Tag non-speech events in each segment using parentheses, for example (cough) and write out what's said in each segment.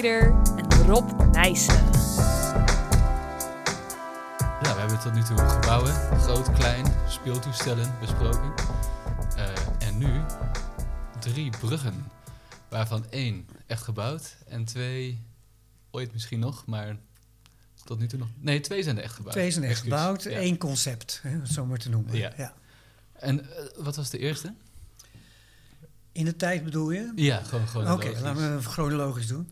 Snijder en Rob Nijssen. Ja, we hebben tot nu toe gebouwen, groot, klein, speeltoestellen besproken. Uh, en nu drie bruggen, waarvan één echt gebouwd en twee ooit misschien nog, maar tot nu toe nog. Nee, twee zijn er echt gebouwd. Twee zijn echt gebouwd, ja. één concept, hè, zo maar te noemen. Ja. ja. En uh, wat was de eerste? In de tijd bedoel je? Ja, gewoon chronologisch. Oké, laten we chronologisch doen.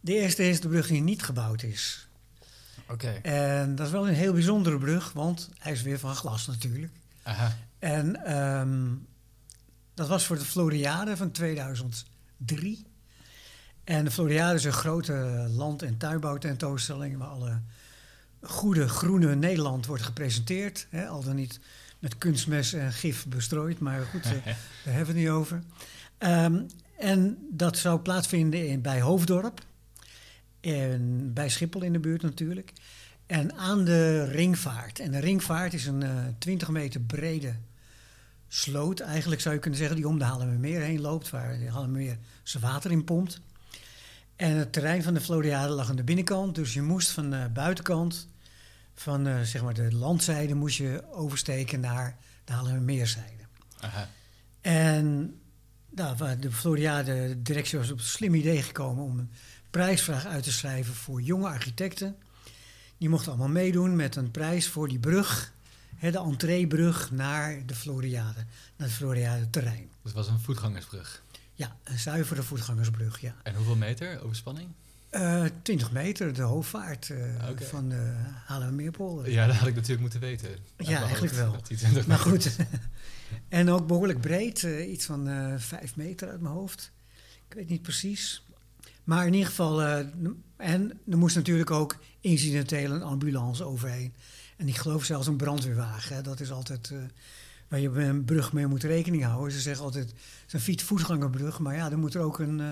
De eerste is de brug die niet gebouwd is. Oké. En dat is wel een heel bijzondere brug, want hij is weer van glas natuurlijk. Aha. En um, dat was voor de Floriade van 2003. En de Floriade is een grote land- en tuinbouwtentoonstelling waar alle goede groene Nederland wordt gepresenteerd. Hè, al dan niet met kunstmes en gif bestrooid, maar goed, (laughs) daar hebben we het niet over. Um, en dat zou plaatsvinden in, bij Hoofddorp. En bij Schiphol in de buurt natuurlijk. En aan de ringvaart. En de ringvaart is een uh, eh, 20 meter brede sloot, eigenlijk zou je kunnen zeggen, die om de Haarlemmermeer heen loopt, waar de Haarlemmermeer zijn water in pompt. En het terrein van de Floriade lag aan de binnenkant, dus je moest van de buitenkant, van uh, zeg maar de landzijde, moest je oversteken naar de Haarlemmermeerzijde. Aha. En nou, de Floriade directie was op een slim idee gekomen om prijsvraag uit te schrijven voor jonge architecten. Die mochten allemaal meedoen met een prijs voor die brug de entreebrug naar de Floriade, naar het Floriade terrein. Het was een voetgangersbrug? Ja, een zuivere voetgangersbrug, ja. En hoeveel meter overspanning? Uh, eh, 20 meter, de hoofdvaart uh, van de Haarlemmermeerpolder. Ja, dat had ik natuurlijk moeten weten. Ja, eigenlijk wel. Maar goed, (laughs) en ook behoorlijk breed, uh, iets van 5 meter uit mijn hoofd. Ik weet niet precies. Maar in ieder geval, en er moest natuurlijk ook incidenteel een ambulance overheen. En ik geloof zelfs een brandweerwagen. Hè. Dat is altijd uh, waar je bij een brug mee moet rekening houden. Ze zeggen altijd, het is een fietsvoetgangerbrug. Maar ja, er moet er ook een, uh,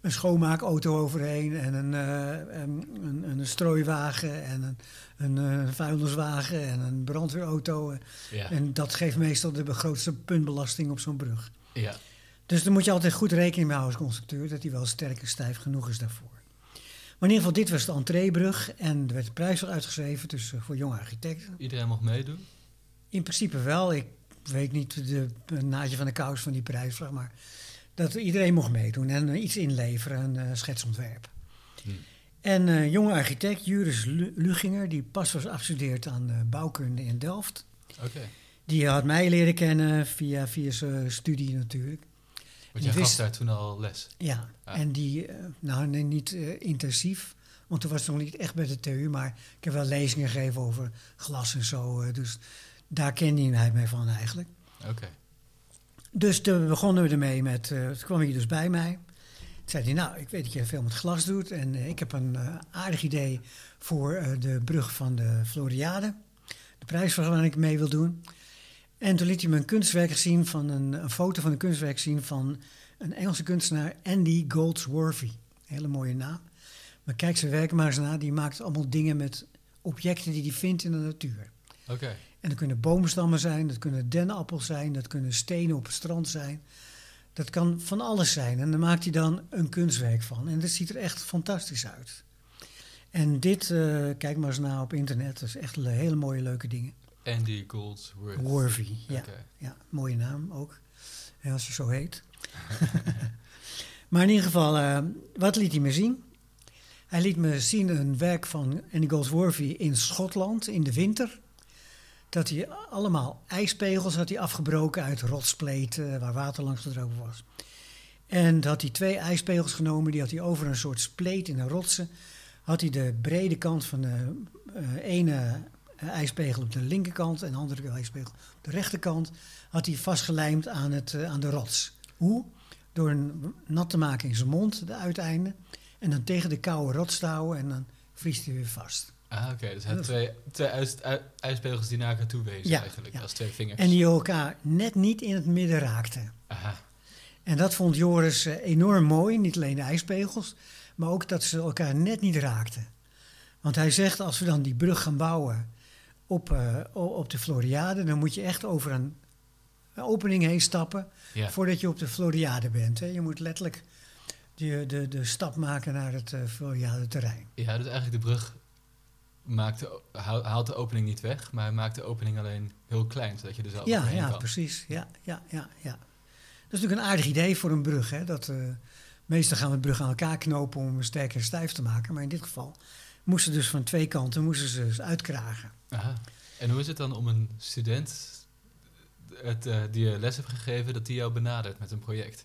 een schoonmaakauto overheen. En een, een, een, een, strooiwagen. En een, een vuilniswagen. En een brandweerauto. Ja. En dat geeft meestal de grootste puntbelasting op zo'n brug. Ja. Dus daar moet je altijd goed rekening mee houden als constructeur. Dat hij wel sterk en stijf genoeg is daarvoor. Maar in ieder geval, dit was de entreebrug en er werd de prijs uitgeschreven dus, voor jonge architecten. Iedereen mocht meedoen? In principe wel. Ik weet niet de naadje van de kous van die prijsvraag, maar dat iedereen mocht meedoen en uh, iets inleveren, een uh, schetsontwerp. Hm. En uh, jonge architect Juris Luginger, die pas was afgestudeerd aan bouwkunde in Delft. Okay. Die had mij leren kennen via, via zijn studie natuurlijk. Want jij gaf daar toen al les? Ja, ah. en die, uh, nou nee, niet uh, intensief, want toen was het nog niet echt bij de TU, maar ik heb wel lezingen gegeven over glas en zo. Uh, dus daar kende hij mij van eigenlijk. Oké. Dus toen begonnen we ermee met, toen kwam hij dus bij mij. Toen zei hij, nou, ik weet dat je veel met glas doet en ik heb een aardig idee voor de brug van de Floriade. De prijsvraag waar ik mee wil doen. En toen liet hij me een kunstwerk zien van een, een, foto van een kunstwerk zien van een Engelse kunstenaar, Andy Goldsworthy. Hele mooie naam. Maar kijk zijn werk maar eens na. Die maakt allemaal dingen met objecten die hij vindt in de natuur. Oké. En dat kunnen boomstammen zijn, dat kunnen dennenappels zijn, dat kunnen stenen op het strand zijn. Dat kan van alles zijn. En daar maakt hij dan een kunstwerk van. En dat ziet er echt fantastisch uit. En dit, uh, kijk maar eens na op internet, dat is echt hele mooie, leuke dingen. Andy Goldsworth. Worthy, ja. ja. Mooie naam ook, als je zo heet. (laughs) maar in ieder geval, uh, wat liet hij me zien? Hij liet me zien een werk van Andy Goldsworthy in Schotland in de winter. Dat hij allemaal ijspegels had hij afgebroken uit rotspleten waar water langs gedropen was. En dat hij twee ijspegels genomen, die had hij over een soort spleet in de rotsen. Had hij de brede kant van de uh, ene ijspegel op de linkerkant en de andere ijspegel op de rechterkant, had hij vastgelijmd aan, het, uh, aan de rots. Hoe? Door een nat te maken in zijn mond, de uiteinden, en dan tegen de koude rots te houden en dan vriest hij weer vast. Ah, oké. Okay. Dus hij had twee, twee ijspegels die naar elkaar toe wezen ja, eigenlijk, als twee vingers. En die elkaar net niet in het midden raakten. Aha. En dat vond Joris uh, enorm mooi, niet alleen de ijspegels, maar ook dat ze elkaar net niet raakten. Want hij zegt, als we dan die brug gaan bouwen op, uh, op de Floriade, dan moet je echt over een opening heen stappen ja. voordat je op de Floriade bent. Hè. Je moet letterlijk de, de, de stap maken naar het uh, fluoriade terrein. Ja, dus eigenlijk de brug maakt de, haal- haalt de opening niet weg, maar maakt de opening alleen heel klein, zodat je er zelf Ja, ja, kan. precies. Ja, ja, ja, ja. Dat is natuurlijk een aardig idee voor een brug. Hè? Dat, eh, meestal gaan we de brug aan elkaar knopen om hem sterk en stijf te maken. Maar in dit geval moesten dus van twee kanten moesten ze dus uitkragen. Aha. En hoe is het dan om een student het, eh, die je les hebt gegeven, dat die jou benadert met een project?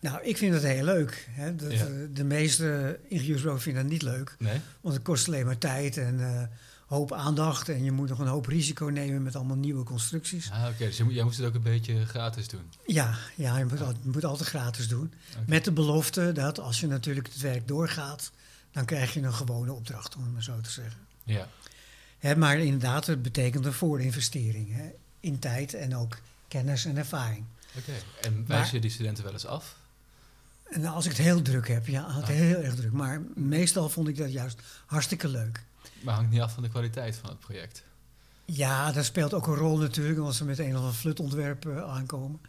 Nou, ik vind het heel leuk. Hè? Dat, Ja. eh, de meeste ingenieursbureaus vinden dat niet leuk. Nee? Want het kost alleen maar tijd en eh, hoop aandacht. En je moet nog een hoop risico nemen met allemaal nieuwe constructies. Ah, oké. Dus moet, jij moest het ook een beetje gratis doen. Ja, ja je, moet al- je moet altijd gratis doen. Met de belofte dat als je natuurlijk het werk doorgaat, dan krijg je een gewone opdracht, om het maar zo te zeggen. Ja. Hè, maar inderdaad, het betekent een voorinvestering hè, in tijd en ook kennis en ervaring. Oké. En wijs je die studenten wel eens af? En als ik het heel druk heb, ja, had Ah. heel erg druk. Maar meestal vond ik dat juist hartstikke leuk. Maar hangt niet af van de kwaliteit van het project. Ja, dat speelt ook een rol natuurlijk als ze met een of ander flutontwerp eh, aankomen.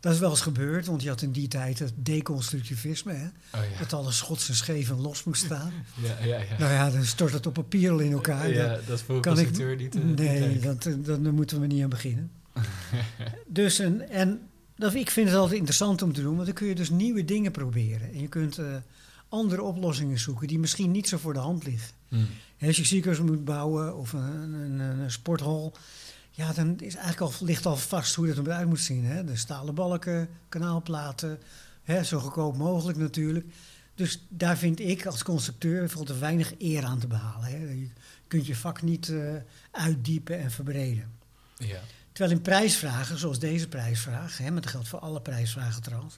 Dat is wel eens gebeurd, want je had in die tijd het deconstructivisme. Hè, Oh ja. dat alles schots en scheef en los moest staan. (laughs) Ja, ja, ja. Nou ja, dan stort het op papier al in elkaar. ja, Dat- dat is voor een kan ik- niet, eh, niet nee, dat, eh, dat, daar moeten we niet aan beginnen. (laughs) dus en, en dat, ik vind het altijd interessant om te doen, want dan kun je dus nieuwe dingen proberen. En je kunt eh, andere oplossingen zoeken die misschien niet zo voor de hand liggen. Hmm. Als je ziekenhuis moet bouwen of een, een, een, een sporthal, ja, dan is eigenlijk al, ligt al vast hoe dat eruit moet zien. Hè? De stalen balken, kanaalplaten, hè, zo goedkoop mogelijk natuurlijk. Dus daar vind ik als constructeur er weinig eer aan te behalen. Hè? Je kunt je vak niet eh, uitdiepen en verbreden. Ja. Terwijl in prijsvragen, zoals deze prijsvraag, hè, maar dat geldt voor alle prijsvragen trouwens,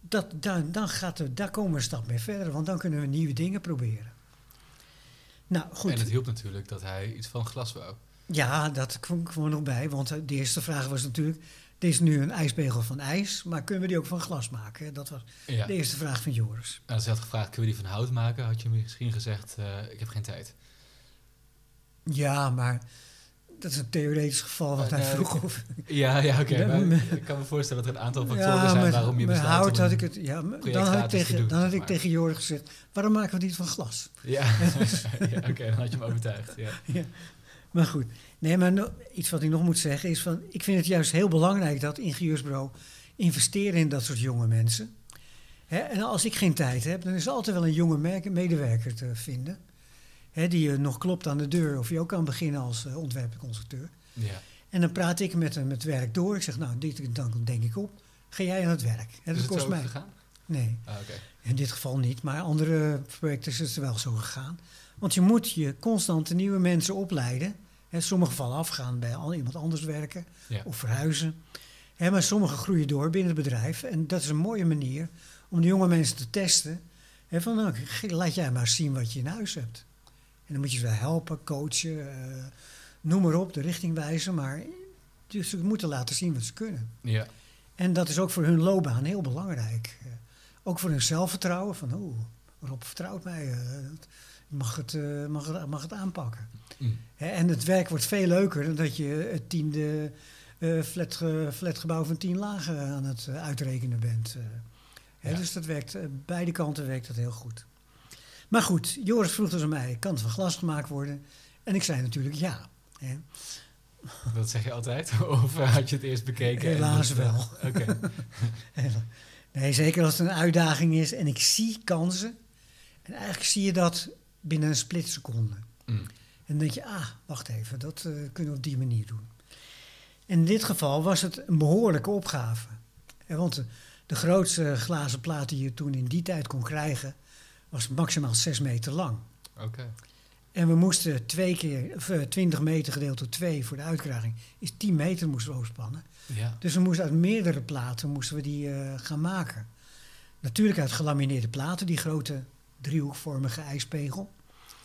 dat, dan, dan gaat er, daar komen we een stap mee verder, want dan kunnen we nieuwe dingen proberen. Nou goed, En het hielp natuurlijk dat hij iets van glas wou. Ja, dat kwam gewoon nog bij, want eh, de eerste vraag was natuurlijk, dit is nu een ijspegel van ijs, maar kunnen we die ook van glas maken? Dat was Ja. de eerste vraag van Joris. En als hij had gevraagd, kunnen we die van hout maken? Had je misschien gezegd, eh, ik heb geen tijd. Ja, maar dat is een theoretisch geval wat Eh, hij vroeg. Of, Ja, ja oké. Ik kan me voorstellen dat er een aantal factoren ja, zijn met, waarom je besluit hout had ik het. Ja, dan had ik tegen, doen, dan had ik maar. tegen Joris gezegd: waarom maken we niet van glas? Ja, (laughs) ja oké, dan had je hem overtuigd. Ja. (laughs) Maar goed, nee, maar no- iets wat ik nog moet zeggen is van, ik vind het juist heel belangrijk dat ingenieursbureau investeren in dat soort jonge mensen. Hè, en als ik geen tijd heb, dan is er altijd wel een jonge medewerker te vinden. Hè, die je nog klopt aan de deur of je ook kan beginnen als uh, ontwerpconstructeur. ja. En dan praat ik met hem het werk door. Ik zeg, nou, dit dan denk ik op. Ga jij aan het werk? Hè, Is dat het kost zo mij. gegaan? Nee. Ah, oké. In dit geval niet, maar andere projecten is het wel zo gegaan. Want je moet je constant de nieuwe mensen opleiden. Sommigen vallen af, gaan bij iemand anders werken Ja. of verhuizen. Hè, maar sommigen groeien door binnen het bedrijf. En dat is een mooie manier om de jonge mensen te testen. Hè, van, nou, laat jij maar zien wat je in huis hebt. En dan moet je ze wel helpen, coachen, eh, noem maar op, de richting wijzen. Maar dus ze moeten laten zien wat ze kunnen. Ja. En dat is ook voor hun loopbaan heel belangrijk. Eh, ook voor hun zelfvertrouwen. Van, oh, Rob vertrouwt mij. ik mag het, mag, het, mag het aanpakken. Mm. En het werk wordt veel leuker dan dat je het tiende eh flatge, flatgebouw van tien lagen aan het eh, uitrekenen bent. eh. Hè, Ja. Dus dat werkt, beide kanten werkt dat heel goed. Maar goed, Joris vroeg dus aan mij, kan het van glas gemaakt worden? En ik zei natuurlijk ja. Hè. Dat zeg je altijd? (laughs) Of had je het eerst bekeken? en Helaas wel. (laughs) Oké. (laughs) Nee, zeker als het een uitdaging is en ik zie kansen. En eigenlijk zie je dat binnen een splitseconde. Mm. En dan denk je, ah, wacht even, dat eh, kunnen we op die manier doen. In dit geval was het een behoorlijke opgave. Eh, Want de, de grootste glazen plaat die je toen in die tijd kon krijgen, was maximaal 6 meter lang. Oké. En we moesten twee keer, of, eh, 20 meter gedeeld door 2 voor de uitkraging, is 10 meter moesten we overspannen. Ja. Dus we moesten uit meerdere platen moesten we die eh, gaan maken. Natuurlijk uit gelamineerde platen, die grote driehoekvormige ijspegel.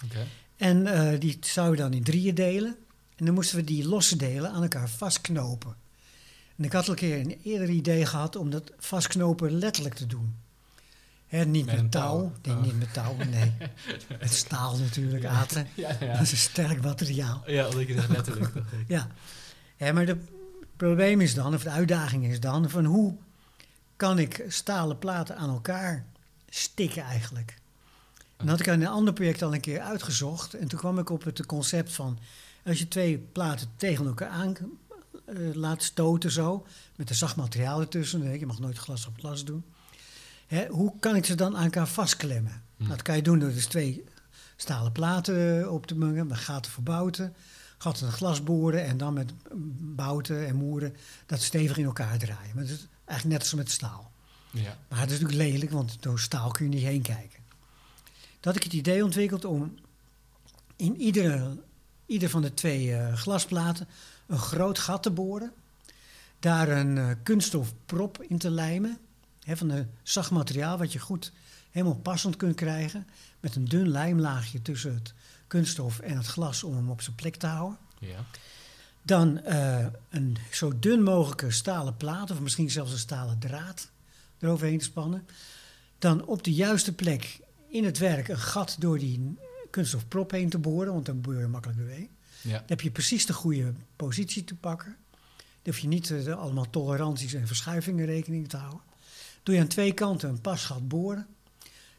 Oké. En eh, die zouden we dan in drieën delen. En dan moesten we die losse delen aan elkaar vastknopen. En ik had al een keer een eerder idee gehad om dat vastknopen letterlijk te doen. Hè, niet Met touw. touw. Nee, Oh. niet met touw, nee. (laughs) met staal natuurlijk, aten. Ja, Dat ja. is een sterk materiaal. Ja, omdat je dat letterlijk. (laughs) Ja, ja maar het probleem is dan, of de uitdaging is dan, van hoe kan ik stalen platen aan elkaar stikken eigenlijk. Dat had ik in een ander project al een keer uitgezocht. En toen kwam ik op het concept van... als je twee platen tegen elkaar aan eh, laat stoten zo... met een zacht materiaal ertussen... je mag nooit glas op glas doen... Hè, hoe kan ik ze dan aan elkaar vastklemmen? Hm. Dat kan je doen door dus twee stalen platen eh, op te mengen... met gaten voor bouten... gaten in glas boren en dan met bouten en moeren... dat stevig in elkaar draaien. Maar dat is eigenlijk net als met staal. Ja. Maar het is natuurlijk lelijk, want door staal kun je niet heen kijken. Dat ik het idee ontwikkeld om in iedere, ieder van de twee eh, glasplaten een groot gat te boren. Daar een eh, kunststof prop in te lijmen. Hè, van een zacht materiaal wat je goed helemaal passend kunt krijgen. Met een dun lijmlaagje tussen het kunststof en het glas om hem op zijn plek te houden. Ja. Dan eh, een zo dun mogelijke stalen plaat, of misschien zelfs een stalen draad eroverheen te spannen. Dan op de juiste plek in het werk een gat door die kunststofprop heen te boren, want dan boor je makkelijk doorheen. Ja. Dan heb je precies de goede positie te pakken. Dan hoef je niet eh, allemaal toleranties en verschuivingen rekening te houden. Doe je aan twee kanten een pasgat boren.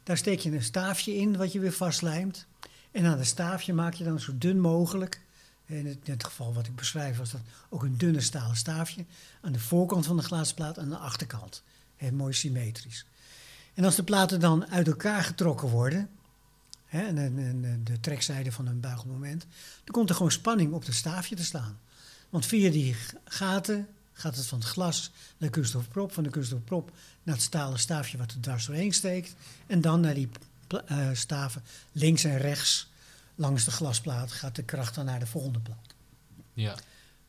Daar steek je een staafje in wat je weer vastlijmt. En aan het staafje maak je dan zo dun mogelijk. In het, in het geval wat ik beschrijf was dat ook een dunne stalen staafje. Aan de voorkant van de glasplaat en aan de achterkant. Heel mooi symmetrisch. En als de platen dan uit elkaar getrokken worden, hè, en, en- en de trekzijde van een buigelmoment, dan komt er gewoon spanning op het staafje te staan. Want via die gaten gaat het van het glas naar de kunststofprop, van de kunststofprop naar het stalen staafje wat er dwars doorheen steekt, en dan naar die eh, staven links en rechts langs de glasplaat gaat de kracht dan naar de volgende plaat. Ja.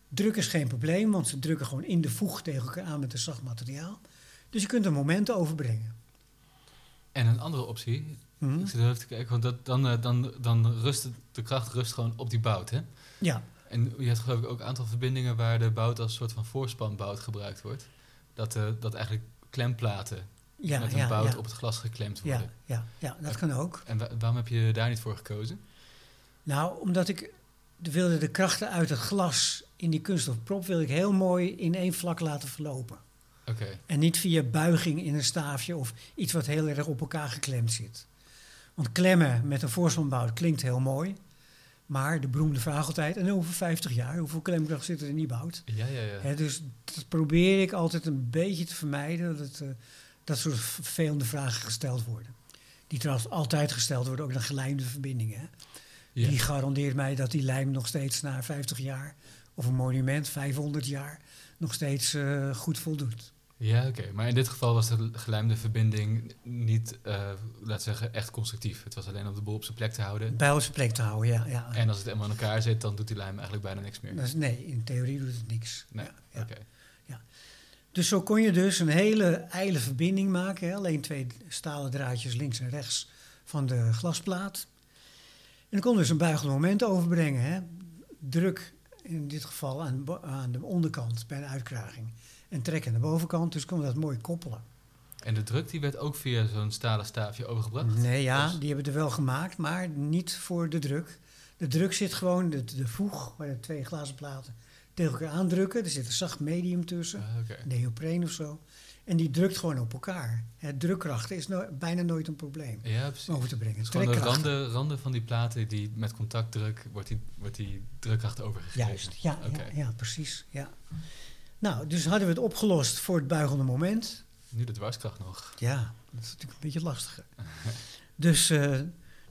Druk is geen probleem, want ze drukken gewoon in de voeg tegen elkaar aan met een zacht materiaal. Dus je kunt er momenten overbrengen. En een andere optie, Mhm. ik zit even te kijken, want dat, dan, eh, dan, dan rust het- de kracht rust gewoon op die bout, hè? Ja, En je hebt geloof ik ook een aantal verbindingen waar de bout als soort van voorspanbout gebruikt wordt. Dat, eh, dat eigenlijk klemplaten ja, met een ja, bout ja. op het glas geklemd worden. ja, ja, dat kan ook. En wa- waarom heb je daar niet voor gekozen? Nou, omdat ik de- wilde de krachten uit het glas in die kunststofprop wil ik heel mooi in één vlak laten verlopen. En niet via buiging in een staafje of iets wat heel erg op elkaar geklemd zit. Want klemmen met een voorspanbout klinkt heel mooi. Maar de beroemde vraag altijd, en over 50 jaar, hoeveel klemkracht zit er in die bout? ja, ja, ja. Dus dat probeer ik altijd een beetje te vermijden, dat eh, dat soort vervelende vragen gesteld worden. Die trouwens altijd gesteld worden, ook naar gelijmde verbindingen. Ja. Die garandeert mij dat die lijm nog steeds na 50 jaar, of een monument 500 jaar, nog steeds eh, goed voldoet. Ja, oké. Maar in dit geval was de gelijmde verbinding niet, eh laten we zeggen, echt constructief. Het was alleen om de boel op zijn plek te houden. Bij onze plek te houden, ja. ja. En als het helemaal in elkaar zit, dan doet die lijm eigenlijk bijna niks meer. Is- nee, in theorie doet het niks. Nee, Ja, ja. oké. Dus zo kon je dus een hele ijle verbinding maken. Hè? Alleen twee stalen draadjes links en rechts van de glasplaat. En dan kon dus een buigend moment overbrengen. Hè? Druk in dit geval aan, aan de onderkant bij de uitkraging. En trek aan de bovenkant. Dus kon dat mooi koppelen. En de druk die werd ook via zo'n stalen staafje overgebracht? Nee, ja, Dus- die hebben er wel gemaakt, maar niet voor de druk. De druk zit gewoon, de, de voeg, waar de twee glazen platen tegen elkaar aandrukken. Er zit een zacht medium tussen. Ah, neopreen of zo. En die drukt gewoon op elkaar. Hè, drukkrachten is no- bijna nooit een probleem Ja, precies. over te brengen. Dus de randen, randen van die platen die met contactdruk wordt die, wordt die drukkracht overgegeven. Juist, ja, ja, ja, precies. Ja. Nou, dus hadden we het opgelost voor het buigende moment. Nu de dwarskracht nog. Ja, dat is natuurlijk een beetje lastiger. (laughs) dus eh,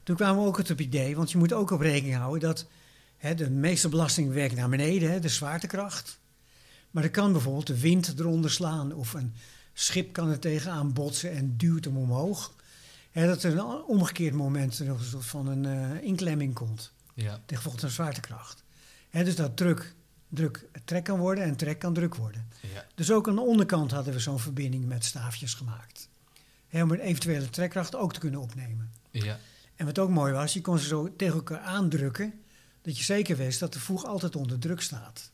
toen kwamen we ook het op idee, want je moet ook op rekening houden dat hè, de meeste belasting werkt naar beneden, hè, de zwaartekracht. Maar er kan bijvoorbeeld de wind eronder slaan of een schip kan er tegenaan botsen en duwt hem omhoog. Hè, dat er een omgekeerd moment nog een soort van een eh, inklemming komt. Ja, bijvoorbeeld een zwaartekracht. Hè, dus dat druk, druk trek kan worden en trek kan druk worden. ja. Dus ook aan de onderkant hadden we zo'n verbinding met staafjes gemaakt. Om een eventuele trekkracht ook te kunnen opnemen. ja. En wat ook mooi was, je kon ze zo tegen elkaar aandrukken, dat je zeker wist dat de voeg altijd onder druk staat.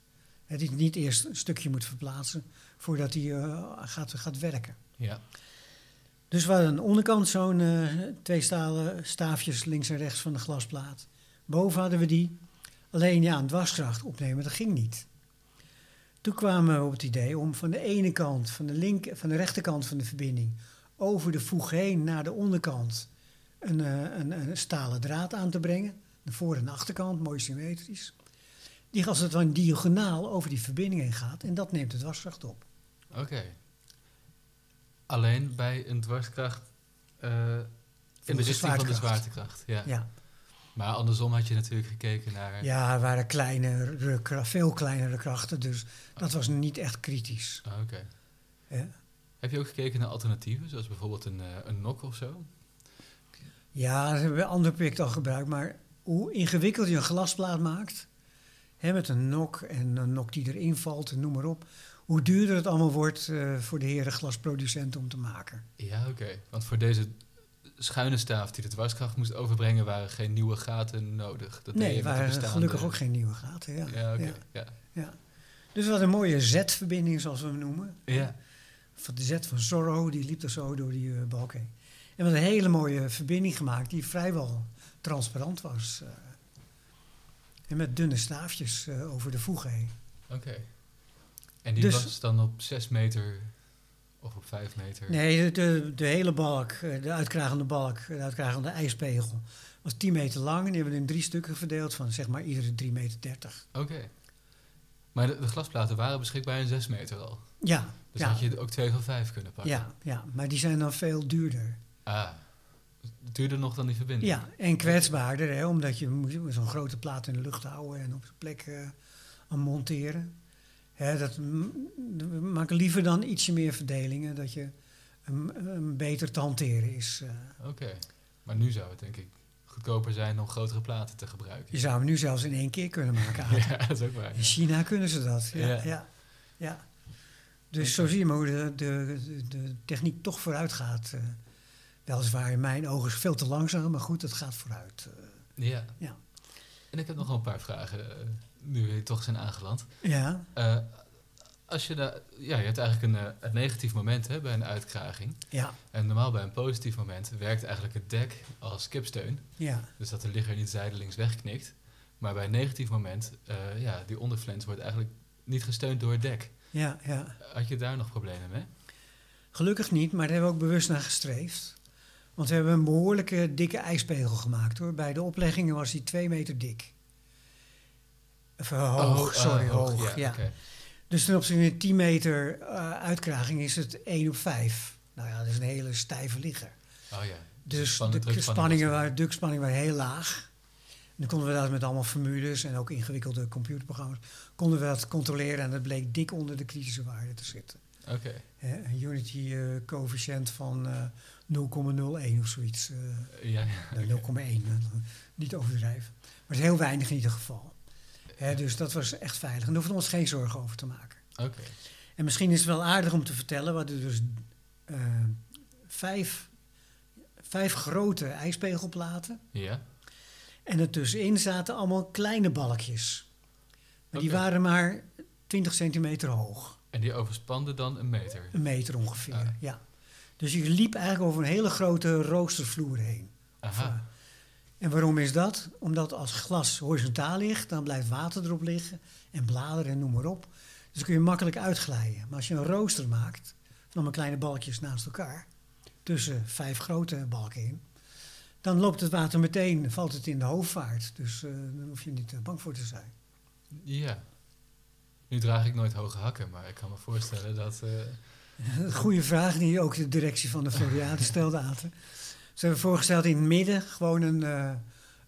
Dat je niet eerst een stukje moet verplaatsen voordat hij eh, gaat, gaat werken. ja. Dus we hadden aan de onderkant zo'n eh, twee stalen staafjes links en rechts van de glasplaat. Boven hadden we die. Alleen ja, een dwarskracht opnemen, dat ging niet. Toen kwamen we op het idee om van de ene kant, van de, link, van de rechterkant van de verbinding, over de voeg heen naar de onderkant een, eh, een, een stalen draad aan te brengen. De voor- en achterkant, mooi symmetrisch. Die als het dan diagonaal over die verbinding heen gaat en dat neemt het dwarskracht op. Oké. Alleen bij een dwarskracht eh, in de de richting van de zwaartekracht. zwaartekracht. Ja. Ja, Maar andersom had je natuurlijk gekeken naar... ja er waren kleinere, veel kleinere krachten, dus dat was niet echt kritisch. Ah, Oké. Heb je ook gekeken naar alternatieven, zoals bijvoorbeeld een, eh, een nok of zo? Ja, dat hebben we andere projecten al gebruikt, maar hoe ingewikkeld je een glasplaat maakt, hè, met een nok en een nok die erin valt, en noem maar op, hoe duurder het allemaal wordt eh, voor de heren glasproducenten om te maken. Ja, oké. Want voor deze schuine staaf die de dwarskracht moest overbrengen, waren geen nieuwe gaten nodig. Dat nee, er waren bestaande- gelukkig ook geen nieuwe gaten. Ja. Ja, oké. ja. Ja. ja. Dus we hadden een mooie Z-verbinding, zoals we hem noemen. Ja. Van de Z van Zorro, die liep er zo door die eh, balk heen. En we hadden een hele mooie verbinding gemaakt die vrijwel transparant was. eh. en met dunne staafjes eh, over de voeg heen. Oké. En die Dus- was dan op 6 meter of op 5 meter? Nee, de, de, hele balk, eh, de uitkragende balk, de uitkragende ijspegel, was 10 meter lang. En die hebben we in drie stukken verdeeld van zeg maar iedere 3 meter 30. Oké. Maar de, de glasplaten waren beschikbaar in 6 meter al. Ja, Dus ja, had je ook twee van 5 kunnen pakken. ja, ja, maar die zijn dan veel duurder. Ah. Het duurde nog dan die verbinding? Ja, en kwetsbaarder, hè, omdat je zo'n grote plaat in de lucht houden en op zijn plek eh, aan monteren. Hè, dat we maken liever dan ietsje meer verdelingen, dat je een, een beter te hanteren is. eh. Oké. Maar nu zou het denk ik goedkoper zijn om grotere platen te gebruiken. je zou hem nu zelfs in één keer kunnen maken. (laughs) Ja, dat is ook waar. In China kunnen ze dat. Ja, Ja. ja. ja, Dus zo zie je maar hoe de, de, de, techniek toch vooruit gaat. eh. weliswaar in mijn ogen is veel te langzaam, maar goed, het gaat vooruit. eh. Ja. Ja. En ik heb nog wel een paar vragen, nu we toch zijn aangeland. ja, Eh, als je, daar, ja, je hebt eigenlijk een, eh, een negatief moment hè, bij een uitkraging. ja, En normaal bij een positief moment werkt eigenlijk het dek als kipsteun. ja. Dus dat de ligger niet zijdelings wegknikt. Maar bij een negatief moment, eh, ja, die onderflens wordt eigenlijk niet gesteund door het dek. ja, ja. Had je daar nog problemen mee? Gelukkig niet, maar daar hebben we ook bewust naar gestreefd. Want we hebben een behoorlijke dikke ijspegel gemaakt hoor. Bij de opleggingen was die twee meter dik. Of, eh, hoog, sorry, hoog. Ja. Dus ten opzichte van 10 meter eh, uitkraging is het 1 op 5. Nou ja, dat is een hele stijve ligger. Oh ja. Dus span- de drukspanning spanningen waren, drukspanningen waren heel laag. En dan konden we dat met allemaal formules en ook ingewikkelde computerprogramma's... konden we dat controleren en dat bleek dik onder de kritische waarde te zitten. Oké. Hè, een unity eh, coëfficiënt van eh 0,01 of zoiets. Ja, ja. nou, 0,1, eh, niet overdrijven. Maar het is heel weinig in ieder geval. Hè, dus dat was echt veilig. En daar hoefden we ons geen zorgen over te maken. Oké. En misschien is het wel aardig om te vertellen, we hadden dus eh, vijf, vijf grote ijspegelplaten. Ja. En ertussenin zaten allemaal kleine balkjes. Maar die waren maar 20 centimeter hoog. En die overspande dan een meter. Een meter ongeveer, Ah. ja. Dus je liep eigenlijk over een hele grote roostervloer heen. Aha. En waarom is dat? Omdat als glas horizontaal ligt, dan blijft water erop liggen en bladeren en noem maar op. Dus kun je makkelijk uitglijden. Maar als je een rooster maakt, van allemaal kleine balkjes naast elkaar, tussen vijf grote balken in, dan loopt het water meteen, valt het in de hoofdvaart. Dus eh, daar hoef je niet eh, bang voor te zijn. Ja. Nu draag ik nooit hoge hakken, maar ik kan me voorstellen dat... (laughs) Een goede vraag die ook de directie van de Floriade stelde, Aten. Ze hebben voorgesteld in het midden gewoon een, eh,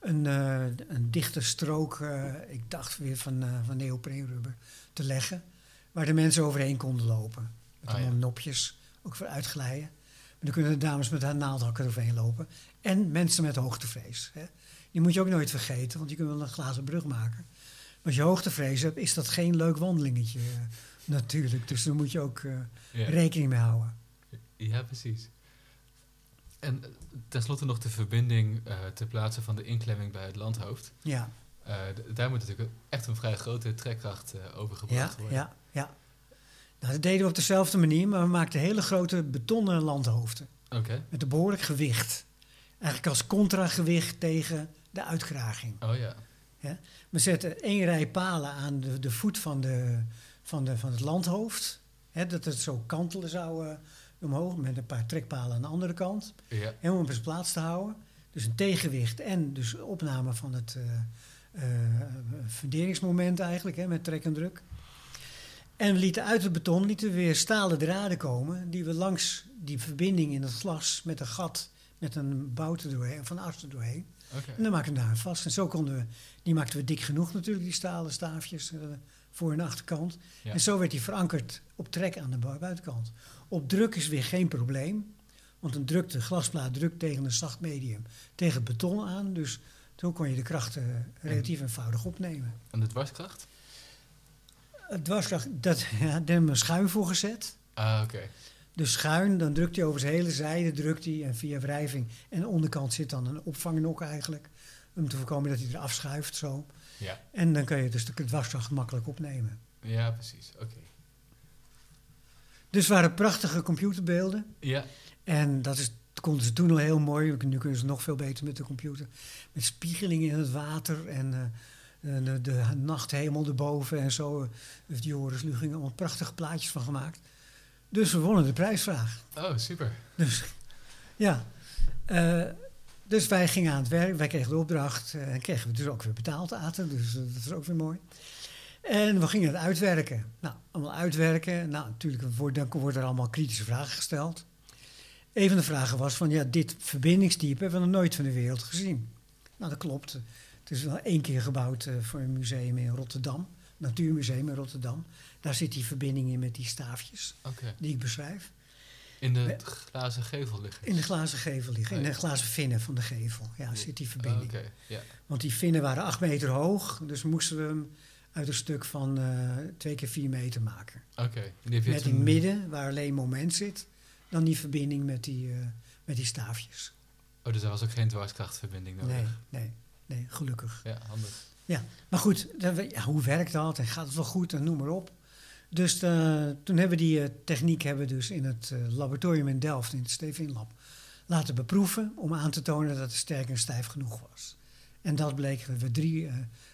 een, eh, een dichte strook, eh, ik dacht weer van, van neopreenrubber, te leggen. Waar de mensen overheen konden lopen. Met Ah, allemaal ja. nopjes, ook voor uitglijden. Maar dan kunnen de dames met haar naaldhakken overheen lopen. En mensen met hoogtevrees. Hè. Die moet je ook nooit vergeten, want je kunt wel een glazen brug maken. Maar als je hoogtevrees hebt, is dat geen leuk wandelingetje natuurlijk. Dus daar moet je ook ja. rekening mee houden. Ja, precies. En tenslotte nog de verbinding eh ter plaatse van de inklemming bij het landhoofd. Ja, Eh, daar moet natuurlijk echt een vrij grote trekkracht eh ja, overgebracht worden. ja, ja. Nou, dat deden we op dezelfde manier, maar we maakten hele grote betonnen landhoofden. Oké. Met een behoorlijk gewicht. Eigenlijk als contragewicht tegen de uitkraging. Oh ja. We zetten één rij palen aan de, de voet van, de, van, de, van het landhoofd. Hè, dat het zo kantelen zou, omhoog met een paar trekpalen aan de andere kant. Ja. Helemaal op zijn plaats te houden. Dus een tegenwicht en dus opname van het eh eh, funderingsmoment eigenlijk, hè, met trek en druk. En we lieten uit het beton lieten weer stalen draden komen, die we langs die verbinding in het glas met een gat, met een bout doorheen, of een as er doorheen. Oké. En dan maakten we daar vast. En zo konden we, die maakten we dik genoeg natuurlijk, die stalen staafjes, eh, voor en achterkant. Ja. En zo werd die verankerd op trek aan de bu- buitenkant. Op druk is weer geen probleem, want een druk, de glasplaat drukt tegen een zacht medium, tegen het beton aan. Dus zo kon je de krachten relatief eenvoudig opnemen. En de dwarskracht? Het dwarskracht, dat, (laughs) ja, daar hebben we schuim voor gezet. Ah, oké. Dus schuin, dan drukt hij over zijn hele zijde, drukt hij en via wrijving. En de onderkant zit dan een opvangnok eigenlijk, om te voorkomen dat hij er afschuift zo. Ja. En dan kan je dus de dwarskracht makkelijk opnemen. ja, precies. Oké. Dus het waren prachtige computerbeelden. Ja. En dat, is, konden ze toen al heel mooi. Nu kunnen ze nog veel beter met de computer. Met spiegelingen in het water en eh, de, de nachthemel erboven en zo. Uh, Joris Lu gingen allemaal prachtige plaatjes van gemaakt. Dus we wonnen de prijsvraag. Oh, super. Dus ja. Eh, dus wij gingen aan het werk. Wij kregen de opdracht. eh, En kregen we dus ook weer betaald aten. Dus dat is ook weer mooi. En we gingen het uitwerken. Nou, allemaal uitwerken. Nou, natuurlijk wordt, dan worden er allemaal kritische vragen gesteld. Een van de vragen was van, ja, dit verbindingstype hebben we nog nooit van de wereld gezien. Nou, dat klopt. Het is wel één keer gebouwd eh, voor een museum in Rotterdam. Natuurmuseum in Rotterdam. Daar zit die verbinding in met die staafjes die ik beschrijf. In de glazen gevel liggen. In de glazen gevel liggen, in Oh de ja. glazen vinnen van de gevel. Ja, zit die verbinding. Oké, ja. Want die vinnen waren acht meter hoog, dus moesten we hem uit een stuk van eh, twee keer vier meter maken. Oké. Met in het midden, waar alleen moment zit, dan die verbinding met die, eh, met die staafjes. Oh, dus daar was ook geen dwarskrachtverbinding nodig? Nee, nee, nee, gelukkig. Ja, handig. Maar goed, dan ja, hoe werkt dat en gaat het wel goed en noem maar op. Dus eh, toen hebben we die techniek hebben we dus in het laboratorium in Delft, in het Stevin Lab, laten beproeven om aan te tonen dat het sterk en stijf genoeg was. En dat bleek, we drie,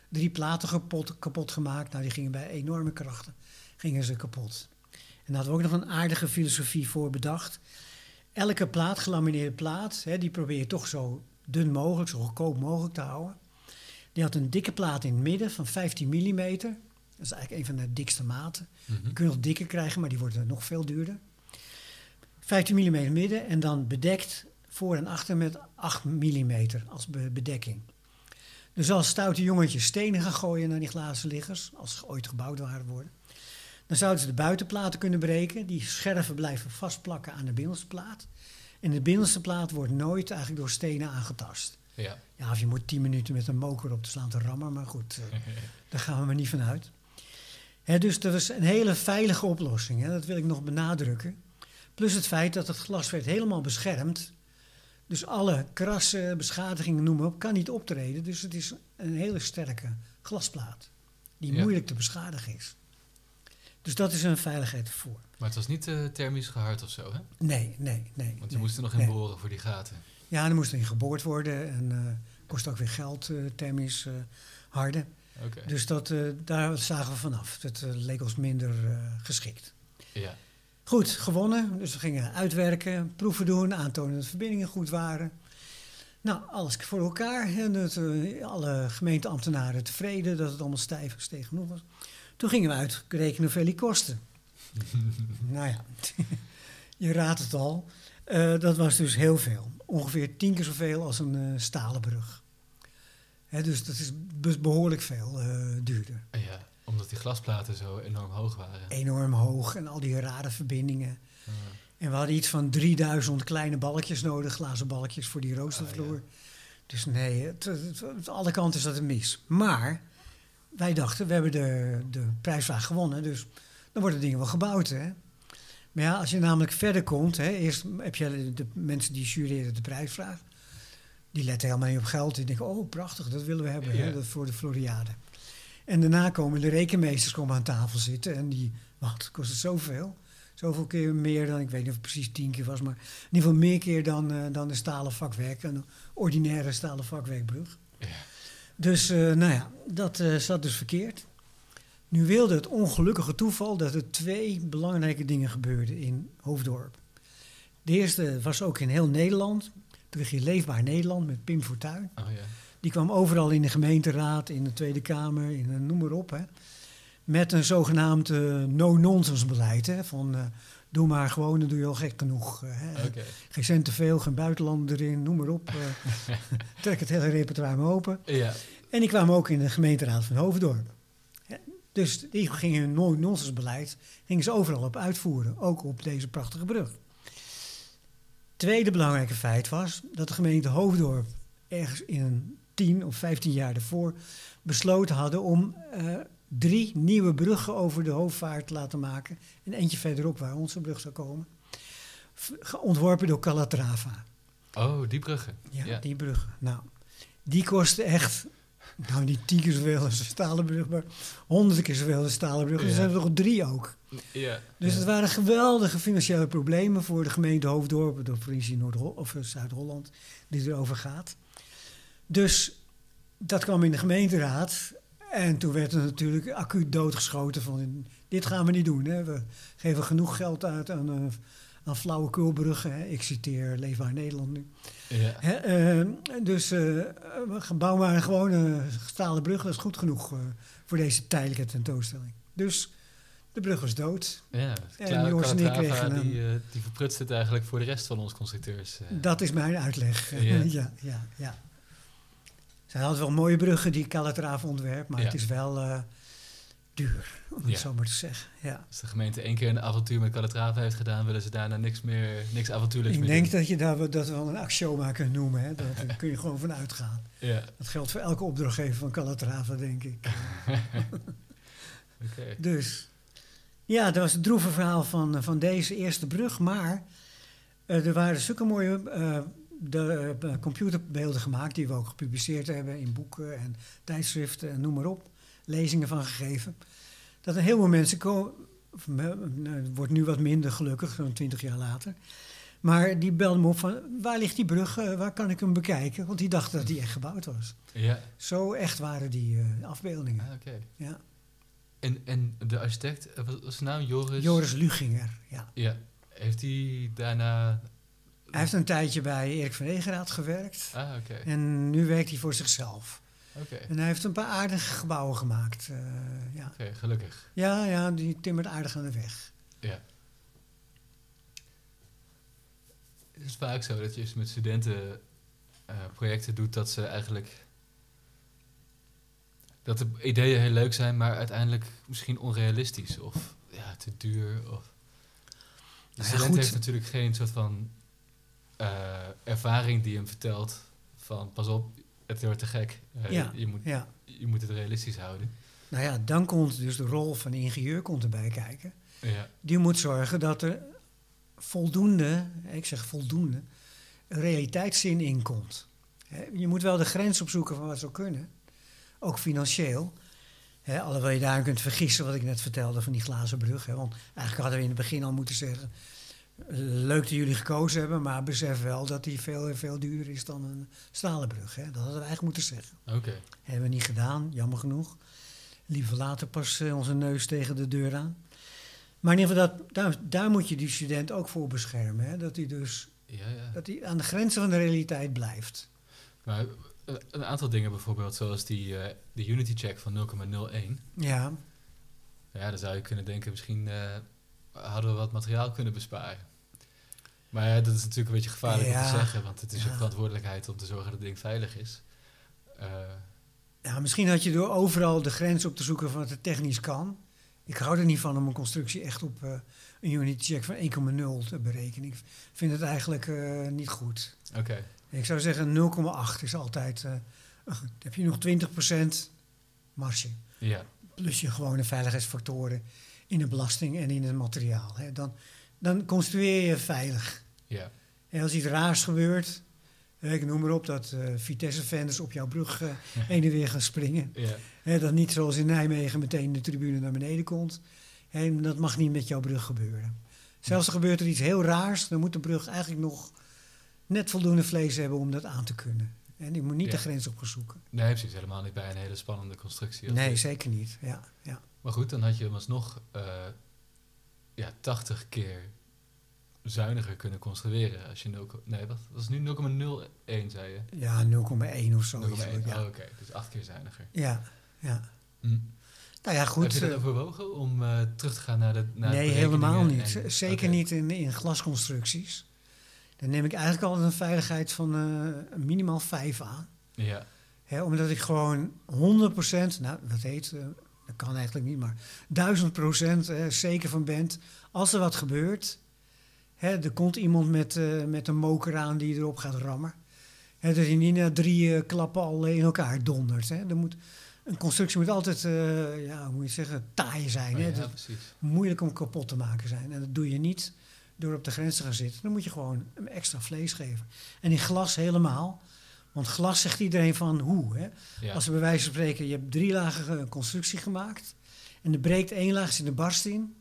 drie platen kapot, kapot gemaakt. Nou, die gingen bij enorme krachten gingen ze kapot. En daar hadden we ook nog een aardige filosofie voor bedacht. Elke plaat, gelamineerde plaat, hè, die probeer je toch zo dun mogelijk, zo goedkoop mogelijk te houden. Die had een dikke plaat in het midden van 15 mm. Dat is eigenlijk een van de dikste maten. Mhm. Je kunt nog dikker krijgen, maar die worden nog veel duurder. 15 mm midden en dan bedekt voor en achter met 8 mm als be- bedekking. Dus als stoute jongetjes stenen gaan gooien naar die glazen liggers, als ze ooit gebouwd waren worden, dan zouden ze de buitenplaten kunnen breken. Die scherven blijven vastplakken aan de binnenste plaat. En de binnenste plaat wordt nooit eigenlijk door stenen aangetast. Ja. Ja, of je moet 10 minuten met een moker op te slaan te rammen, maar goed, eh, (laughs) daar gaan we maar niet van uit. Hè, dus dat is een hele veilige oplossing, hè, dat wil ik nog benadrukken. Plus het feit dat het glas werd helemaal beschermd. Dus alle krassen, beschadigingen, noem maar op, kan niet optreden. Dus het is een hele sterke glasplaat, die Ja. moeilijk te beschadigen is. Dus dat is een veiligheid ervoor. Maar het was niet eh, thermisch gehard of zo, hè? Nee, nee, nee. Want je nee, moest er nog in nee. boren voor die gaten. Ja, er moest in geboord worden en eh kost ook weer geld, eh, thermisch eh harde. Oké. Dus dat, daar zagen we vanaf. Dat leek ons minder geschikt. Ja. Goed, gewonnen. Dus we gingen uitwerken, proeven doen, aantonen dat de verbindingen goed waren. Nou, alles voor elkaar. En dat, eh, alle gemeenteambtenaren tevreden dat het allemaal stijf en steeg genoeg was. Toen gingen we uitrekenen hoeveel die kostte. (laughs) nou ja, (laughs) je raadt het al. Eh, dat was dus heel veel. Ongeveer tien keer zoveel als een eh, stalen brug. Hè, dus dat is be- behoorlijk veel duurder. ja. Omdat die glasplaten zo enorm hoog waren. Enorm hoog en al die rare verbindingen. Ah. En we hadden iets van 3000 kleine balkjes nodig, glazen balkjes voor die roostervloer. Ah, Dus nee, het, het- het- alle kanten zat het mis. Maar wij dachten, we hebben de, de prijsvraag gewonnen, dus dan worden dingen wel gebouwd. Hè? Maar ja, als je namelijk verder komt, hè, eerst heb je de, de mensen die jureren de prijsvraag. Die letten helemaal niet op geld. Die denken, oh prachtig, dat willen we hebben hè, dat voor de Floriade. En daarna komen de rekenmeesters komen aan tafel zitten en die, wat, kost het zoveel? Zoveel keer meer dan, ik weet niet of het precies tien keer was, maar in ieder geval meer keer dan, eh, dan de stalen vakwerk, een ordinaire stalen vakwerkbrug. Ja. Dus eh, nou ja, dat eh, zat dus verkeerd. Nu wilde het ongelukkige toeval dat er twee belangrijke dingen gebeurden in Hoofddorp. De eerste was ook in heel Nederland. Toen kreeg je Leefbaar Nederland met Pim Fortuyn. Oh ja. Die kwam overal in de gemeenteraad, in de Tweede Kamer, in, eh, noem maar op. Hè. Met een zogenaamd eh, no-nonsense beleid. Hè, van eh, doe maar gewoon, dan doe je al gek genoeg. hè. Geen cent te veel, geen buitenland erin, noem maar op. (laughs) trek het hele repertoire maar open. Ja. En die kwamen ook in de gemeenteraad van Hoofddorp. Dus die gingen hun no-nonsense beleid gingen ze overal op uitvoeren. Ook op deze prachtige brug. Tweede belangrijke feit was dat de gemeente Hoofddorp ergens in een 10 of 15 jaar daarvoor besloten hadden om eh, drie nieuwe bruggen over de hoofdvaart te laten maken. En eentje verderop waar onze brug zou komen. Ontworpen door Calatrava. Oh, die bruggen. Ja, Ja. die bruggen. Nou, die kosten echt, nou niet tien keer zoveel als een stalen brug, maar honderd keer zoveel als een stalen brug. Er Ja. zijn er nog drie ook. Ja. Dus het waren geweldige financiële problemen voor de gemeente Hoofddorp, de provincie Noord of Zuid-Holland, die erover gaat. Dus dat kwam in de gemeenteraad. En toen werd er natuurlijk acuut doodgeschoten van dit gaan we niet doen. Hè. We geven genoeg geld uit aan, eh, aan flauwekulbruggen. Hè. Ik citeer Leefbaar Nederland nu. Ja. Hè, eh, dus we gaan bouwen maar een gewone stalen brug. Dat is goed genoeg eh, voor deze tijdelijke tentoonstelling. Dus de brug was dood. Ja, En Joris en ik kregen die, eh, die verprutst het eigenlijk voor de rest van ons constructeurs. Dat is mijn uitleg. Ja, (laughs) ja, ja. Zij had wel mooie bruggen, die Calatrava ontwerp, maar Ja. het is wel eh, duur, om het Ja. zo maar te zeggen. Ja. Als de gemeente één keer een avontuur met Calatrava heeft gedaan, willen ze daarna niks meer, niks avontuurlijks Ik meer denk doen. dat je daar dat wel een axioma kunt noemen. Hè. Dat, (laughs) daar kun je gewoon van uitgaan. Ja, Dat geldt voor elke opdrachtgever van Calatrava, denk ik. (laughs) Dus ja, dat was het droeve verhaal van, eh, van deze eerste brug. Maar eh, er waren zulke mooie de, eh, computerbeelden gemaakt... die we ook gepubliceerd hebben in boeken en tijdschriften en noem maar op. Lezingen van gegeven. Dat een heleboel mensen komen... nou, Het wordt nu wat minder gelukkig, zo'n twintig jaar later. Maar die belden me op van, waar ligt die brug? eh, waar kan ik hem bekijken? Want die dachten dat die echt gebouwd was. Ja, Zo echt waren die eh, afbeeldingen. ah, oké. Ja. En, en de architect, wat was zijn naam? Joris? Joris Luginger, ja. Ja. Heeft hij daarna... Hij heeft een tijdje bij Erik van Egeraat gewerkt. Ah, oké. En nu werkt hij voor zichzelf. Oké, En hij heeft een paar aardige gebouwen gemaakt. eh, ja. Oké, gelukkig. Ja, ja, die timmert aardig aan de weg. Ja. Het is vaak zo dat je eens met studenten eh, projecten doet dat ze eigenlijk... Dat de ideeën heel leuk zijn, maar uiteindelijk misschien onrealistisch of ja, te duur. Of... De ja, student goed. heeft natuurlijk geen soort van eh, ervaring die hem vertelt van pas op, het wordt te gek. Eh, Ja. je, moet, Ja. je moet het realistisch houden. Nou ja, dan komt dus de rol van de ingenieur komt erbij kijken. Ja, Die moet zorgen dat er voldoende, ik zeg voldoende, realiteitszin in komt. Je moet wel de grens opzoeken van wat zou kunnen, ook financieel. Hè, alhoewel je daar kunt vergissen wat ik net vertelde van die glazen brug. Hè, want eigenlijk hadden we in het begin al moeten zeggen, leuk dat jullie gekozen hebben, maar besef wel dat die veel, veel duurder is dan een stalen brug. Hè. Dat hadden we eigenlijk moeten zeggen. oké. Hebben we niet gedaan, jammer genoeg. Liever later pas eh, onze neus tegen de deur aan. Maar in ieder geval, dat, daar, daar moet je die student ook voor beschermen. Hè? Dat hij dus Ja, ja. dat hij aan de grenzen van de realiteit blijft. Maar eh, een aantal dingen bijvoorbeeld, zoals die, de unity check van 0,01. Ja, Ja, dan zou je kunnen denken, misschien hadden we wat materiaal kunnen besparen. Maar ja, dat is natuurlijk een beetje gevaarlijk om te zeggen, want het is ja. je verantwoordelijkheid om te zorgen dat het ding veilig is. Eh, ja, misschien had je door overal de grens op te zoeken van wat er technisch kan. Ik hou er niet van om een constructie echt op eh, een unity check van 1,0 te berekenen. Ik vind het eigenlijk eh, niet goed. Oké, Ik zou zeggen 0,8 is altijd... heb je nog 20% marge. ja, plus je gewone veiligheidsfactoren in de belasting en in het materiaal. Hè. Dan, dan construeer je veilig. ja, En als iets raars gebeurt, ik noem maar op dat eh Vitesse-fans op jouw brug heen en weer gaan springen. ja, Hè, dat niet zoals in Nijmegen meteen de tribune naar beneden komt. En dat mag niet met jouw brug gebeuren. Zelfs er gebeurt er iets heel raars, dan moet de brug eigenlijk nog net voldoende vlees hebben om dat aan te kunnen. En die moet niet Ja. de grens opgezoeken. Nee, precies. Helemaal niet bij een hele spannende constructie. Nee, zeker niet. Ja, ja. Maar goed, dan had je hem alsnog eh ja, 80 keer zuiniger kunnen construeren. Als je 0, nee, wat was nu 0,01 zei je? Ja, 0,1 of zo. 0,1. Ja. Oh, oké. Dus acht keer zuiniger. ja, ja. Hm. Nou ja, Heb goed. je dat eh, overwogen om eh, terug te gaan naar de naar nee, helemaal niet. en- Zeker niet in, in glasconstructies. Dan neem ik eigenlijk altijd een veiligheid van minimaal 5 aan. Ja, Hè, omdat ik gewoon 100%, nou dat heet, dat kan eigenlijk niet, maar 1000% eh, zeker van ben. Als er wat gebeurt, hè, er komt iemand met, eh, met een moker aan die erop gaat rammen. Hè, dat je niet na drie eh, klappen al in elkaar dondert. Hè. Er moet, een constructie moet altijd, eh, ja, hoe moet je zeggen, taai zijn. Oh, hè. ja, precies. moeilijk om kapot te maken zijn. En dat doe je niet door op de grens te gaan zitten. Dan moet je gewoon extra vlees geven. En in glas helemaal. Want glas zegt iedereen van hoe. Hè? Ja. Als we bij wijze van spreken, je hebt drie lagen constructie gemaakt. En er breekt één laag, zit een barst in.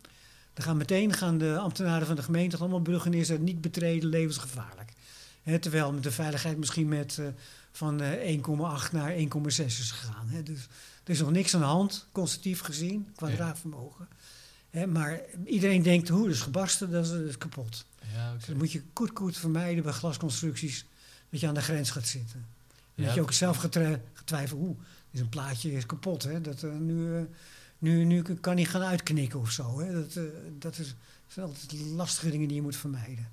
Dan gaan meteen gaan de ambtenaren van de gemeente allemaal bruggen neerzetten. Niet betreden, levensgevaarlijk. Hè, terwijl met de veiligheid misschien met, eh, van eh, 1,8 naar 1,6 is gegaan. Hè. Dus er is nog niks aan de hand, constructief gezien, kwadraatvermogen. Hè, maar iedereen denkt, hoe, is gebarsten, dat is, dat is kapot. Ja. Dus dat moet je koet koet vermijden bij glasconstructies, dat je aan de grens gaat zitten. En Ja, dat je ook zelf getre- getwijfeld, oeh, is een plaatje is kapot, hè? Dat, eh, nu, eh, nu, nu kan hij gaan uitknikken of zo. Hè? Dat, eh, dat is, zijn altijd lastige dingen die je moet vermijden.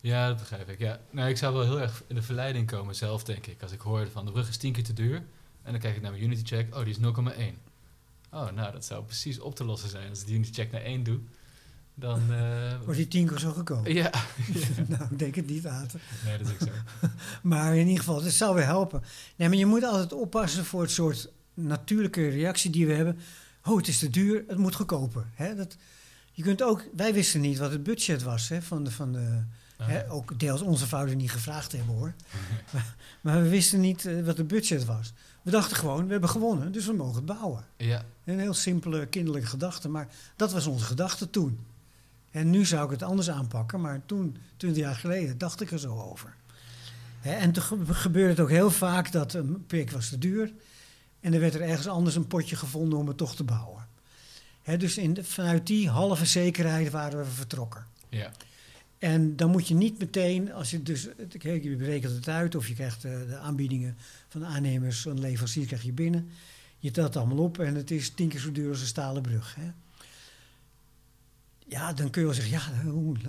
Ja, dat begrijp ik. Ja. Nou, ik zou wel heel erg in de verleiding komen zelf, denk ik. Als ik hoorde van de brug is 10 keer te duur. En dan kijk ik naar mijn Unity check. Oh, die is 0,1. Oh, nou, dat zou precies op te lossen zijn. Als ik de Unity check naar 1 doe, dan... eh, Wordt die tien keer zo gekomen? ja. (laughs) nou, ik denk het niet, Aten. Nee, dat is ook zo. (laughs) Maar in ieder geval, het zou weer helpen. Nee, maar je moet altijd oppassen voor het soort natuurlijke reactie die we hebben. Oh, het is te duur, het moet goedkoper. Hè? Dat, je kunt ook, wij wisten niet wat het budget was hè, van de... Van de Ah, Hè, ook deels onze fouten niet gevraagd hebben hoor. (laughs) maar, maar we wisten niet eh, wat het budget was. We dachten gewoon, we hebben gewonnen, dus we mogen het bouwen. ja, Een heel simpele kinderlijke gedachte, maar dat was onze gedachte toen. En nu zou ik het anders aanpakken, maar toen, 20 jaar geleden, dacht ik er zo over. En toen ge- gebeurde het ook heel vaak dat een project was te duur en er werd er ergens anders een potje gevonden om het toch te bouwen. Dus in de- vanuit die halve zekerheid waren we vertrokken. ja. En dan moet je niet meteen, als je dus, je berekent het uit of je krijgt eh, de aanbiedingen van de aannemers, een leverancier krijg je binnen. Je telt het allemaal op en het is tien keer zo duur als een stalen brug. Hè? Ja, dan kun je wel zeggen,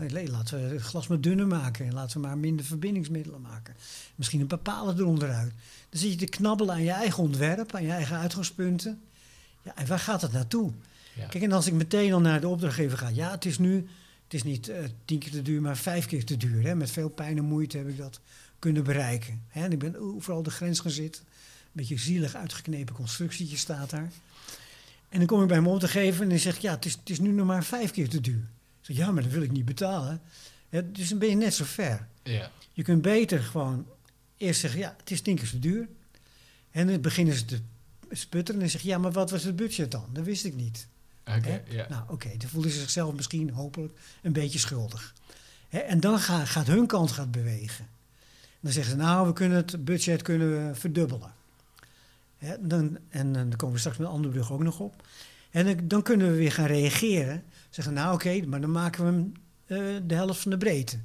ja, laten we het glas maar dunner maken en laten we maar minder verbindingsmiddelen maken. Misschien een paar palen eronder uit. Dan zit je te knabbelen aan je eigen ontwerp, aan je eigen uitgangspunten. Ja, en waar gaat het naartoe? ja. Kijk, en als ik meteen al naar de opdrachtgever ga, ja, het is nu, het is niet eh, tien keer te duur, maar vijf keer te duur. Hè. Met veel pijn en moeite heb ik dat kunnen bereiken. Hè. En ik ben overal de grens gaan zitten. Een beetje zielig uitgeknepen constructietje staat daar. En dan kom ik bij mijn opdrachtgever en dan zeg ik, ja, het is, het is nu nog maar vijf keer te duur. Ik zeg, ja, maar dat wil ik niet betalen. Dus dan ben je net zo ver. ja. Je kunt beter gewoon eerst zeggen, ja, het is tien keer zo duur. En dan beginnen ze te sputteren en zeggen, ja, maar wat was het budget dan? Dat wist ik niet. Oké. Nou, oké, dan voelen ze zichzelf misschien hopelijk een beetje schuldig. Hè, en dan ga- gaat hun kant gaat bewegen. Dan zeggen ze, nou, we kunnen het budget kunnen we verdubbelen. Hè, dan, en, dan komen we straks met andere brug ook nog op. En dan, dan kunnen we weer gaan reageren. Zeggen, nou oké, maar dan maken we hem eh, de helft van de breedte.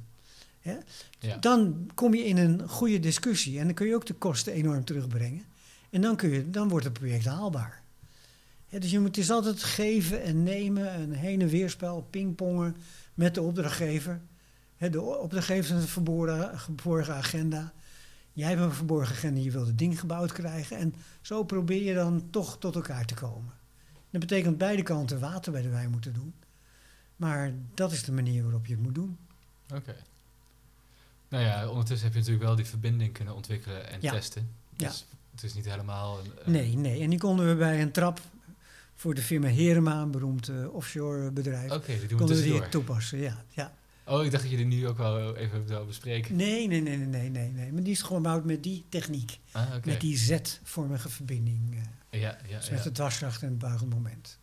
Ja. Dan kom je in een goede discussie en dan kun je ook de kosten enorm terugbrengen. En dan, kun je, dan wordt het project haalbaar. Dus je moet, het is altijd geven en nemen, een heen- en weerspel, pingpongen met de opdrachtgever. De opdrachtgever heeft een verborgen agenda. Jij hebt een verborgen agenda, je wilt het ding gebouwd krijgen. En zo probeer je dan toch tot elkaar te komen. Dat betekent beide kanten water bij de wijn moeten doen. Maar dat is de manier waarop je het moet doen. Oké. Nou ja, ondertussen heb je natuurlijk wel die verbinding kunnen ontwikkelen en Ja. testen. Ja. Dus het is niet helemaal... Een, een- Nee, nee. En die konden we bij een trap voor de firma Herema, een beroemd eh, offshore bedrijf, Oké, die doen we konden we die toepassen. Ja, ja. Oh, ik dacht dat je die nu ook wel even zou bespreken. Nee, nee, nee, nee, nee, nee, nee. Maar die is gewoon gebouwd met die techniek. Ah, oké. Met die Z-vormige verbinding. eh, Ja, ja, dus met ja. de dwarskracht en het buigend moment.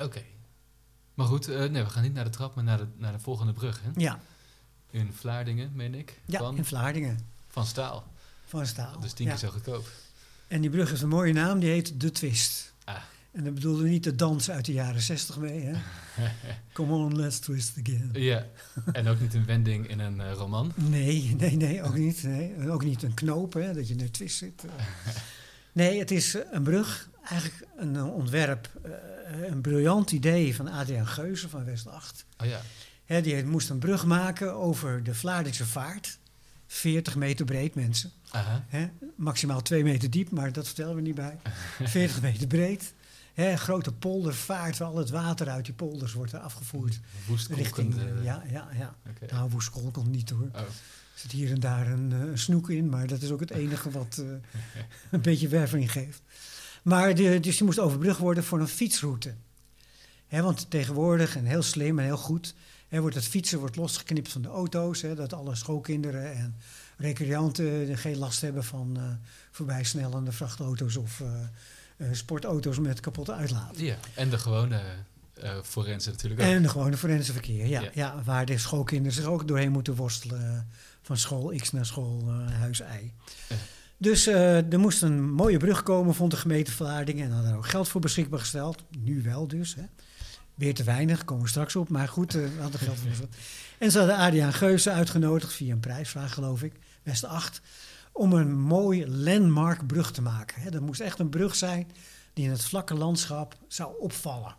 Oké. Maar goed, eh, nee, we gaan niet naar de trap, maar naar de, naar de volgende brug. Hè? Ja, In Vlaardingen, meen ik. ja van, in Vlaardingen. van staal. Van staal. Dus tien ja. keer zo goedkoop. En die brug heeft een mooie naam, die heet De Twist. Ah. En dan bedoelde niet de dans uit de jaren 60 mee. Hè? (laughs) Come on, let's twist again. Ja, en ook niet een wending in een eh, roman. Nee, nee, nee, ook niet. Nee. Ook niet een knoop, hè, dat je in een twist zit. (laughs) Nee, het is eh, een brug, eigenlijk een eh, ontwerp, eh, een briljant idee van Adriaan Geuze van West 8. Oh ja, Hè, die moest een brug maken over de Vlaardingse vaart. 40 meter breed, mensen. aha. Hè? Maximaal 2 meter diep, maar dat vertellen we niet bij. (laughs) 40 meter breed. Hè, grote poldervaart waar al het water uit die polders wordt afgevoerd. Richting, eh, ja, ja, ja. Oké. Nou, komt niet hoor. Oh, Er zit hier en daar een, eh, een snoek in, maar dat is ook het enige wat eh, (laughs) een beetje werving geeft. Maar de, dus die moest overbrugd worden voor een fietsroute. Want tegenwoordig, en heel slim en heel goed, wordt het fietsen wordt losgeknipt van de auto's. Dat alle schoolkinderen en recreanten geen last hebben van voorbijsnellende vrachtauto's of sportauto's met kapotte uitlaat. ja, en de gewone eh forensen natuurlijk ook. En de gewone forense verkeer, ja, Ja. ja. Waar de schoolkinderen zich ook doorheen moeten worstelen. eh, Van school X naar school eh, huis Y. Ja. Dus eh, er moest een mooie brug komen, vond de gemeente Vlaardingen. En hadden er ook geld voor beschikbaar gesteld. Nu wel dus. Hè. Weer te weinig, komen we straks op. Maar goed, eh, we hadden geld voor. (laughs) En ze hadden Adriaan Geuze uitgenodigd, via een prijsvraag geloof ik, West 8, om een mooi landmark brug te maken. Dat moest echt een brug zijn die in het vlakke landschap zou opvallen.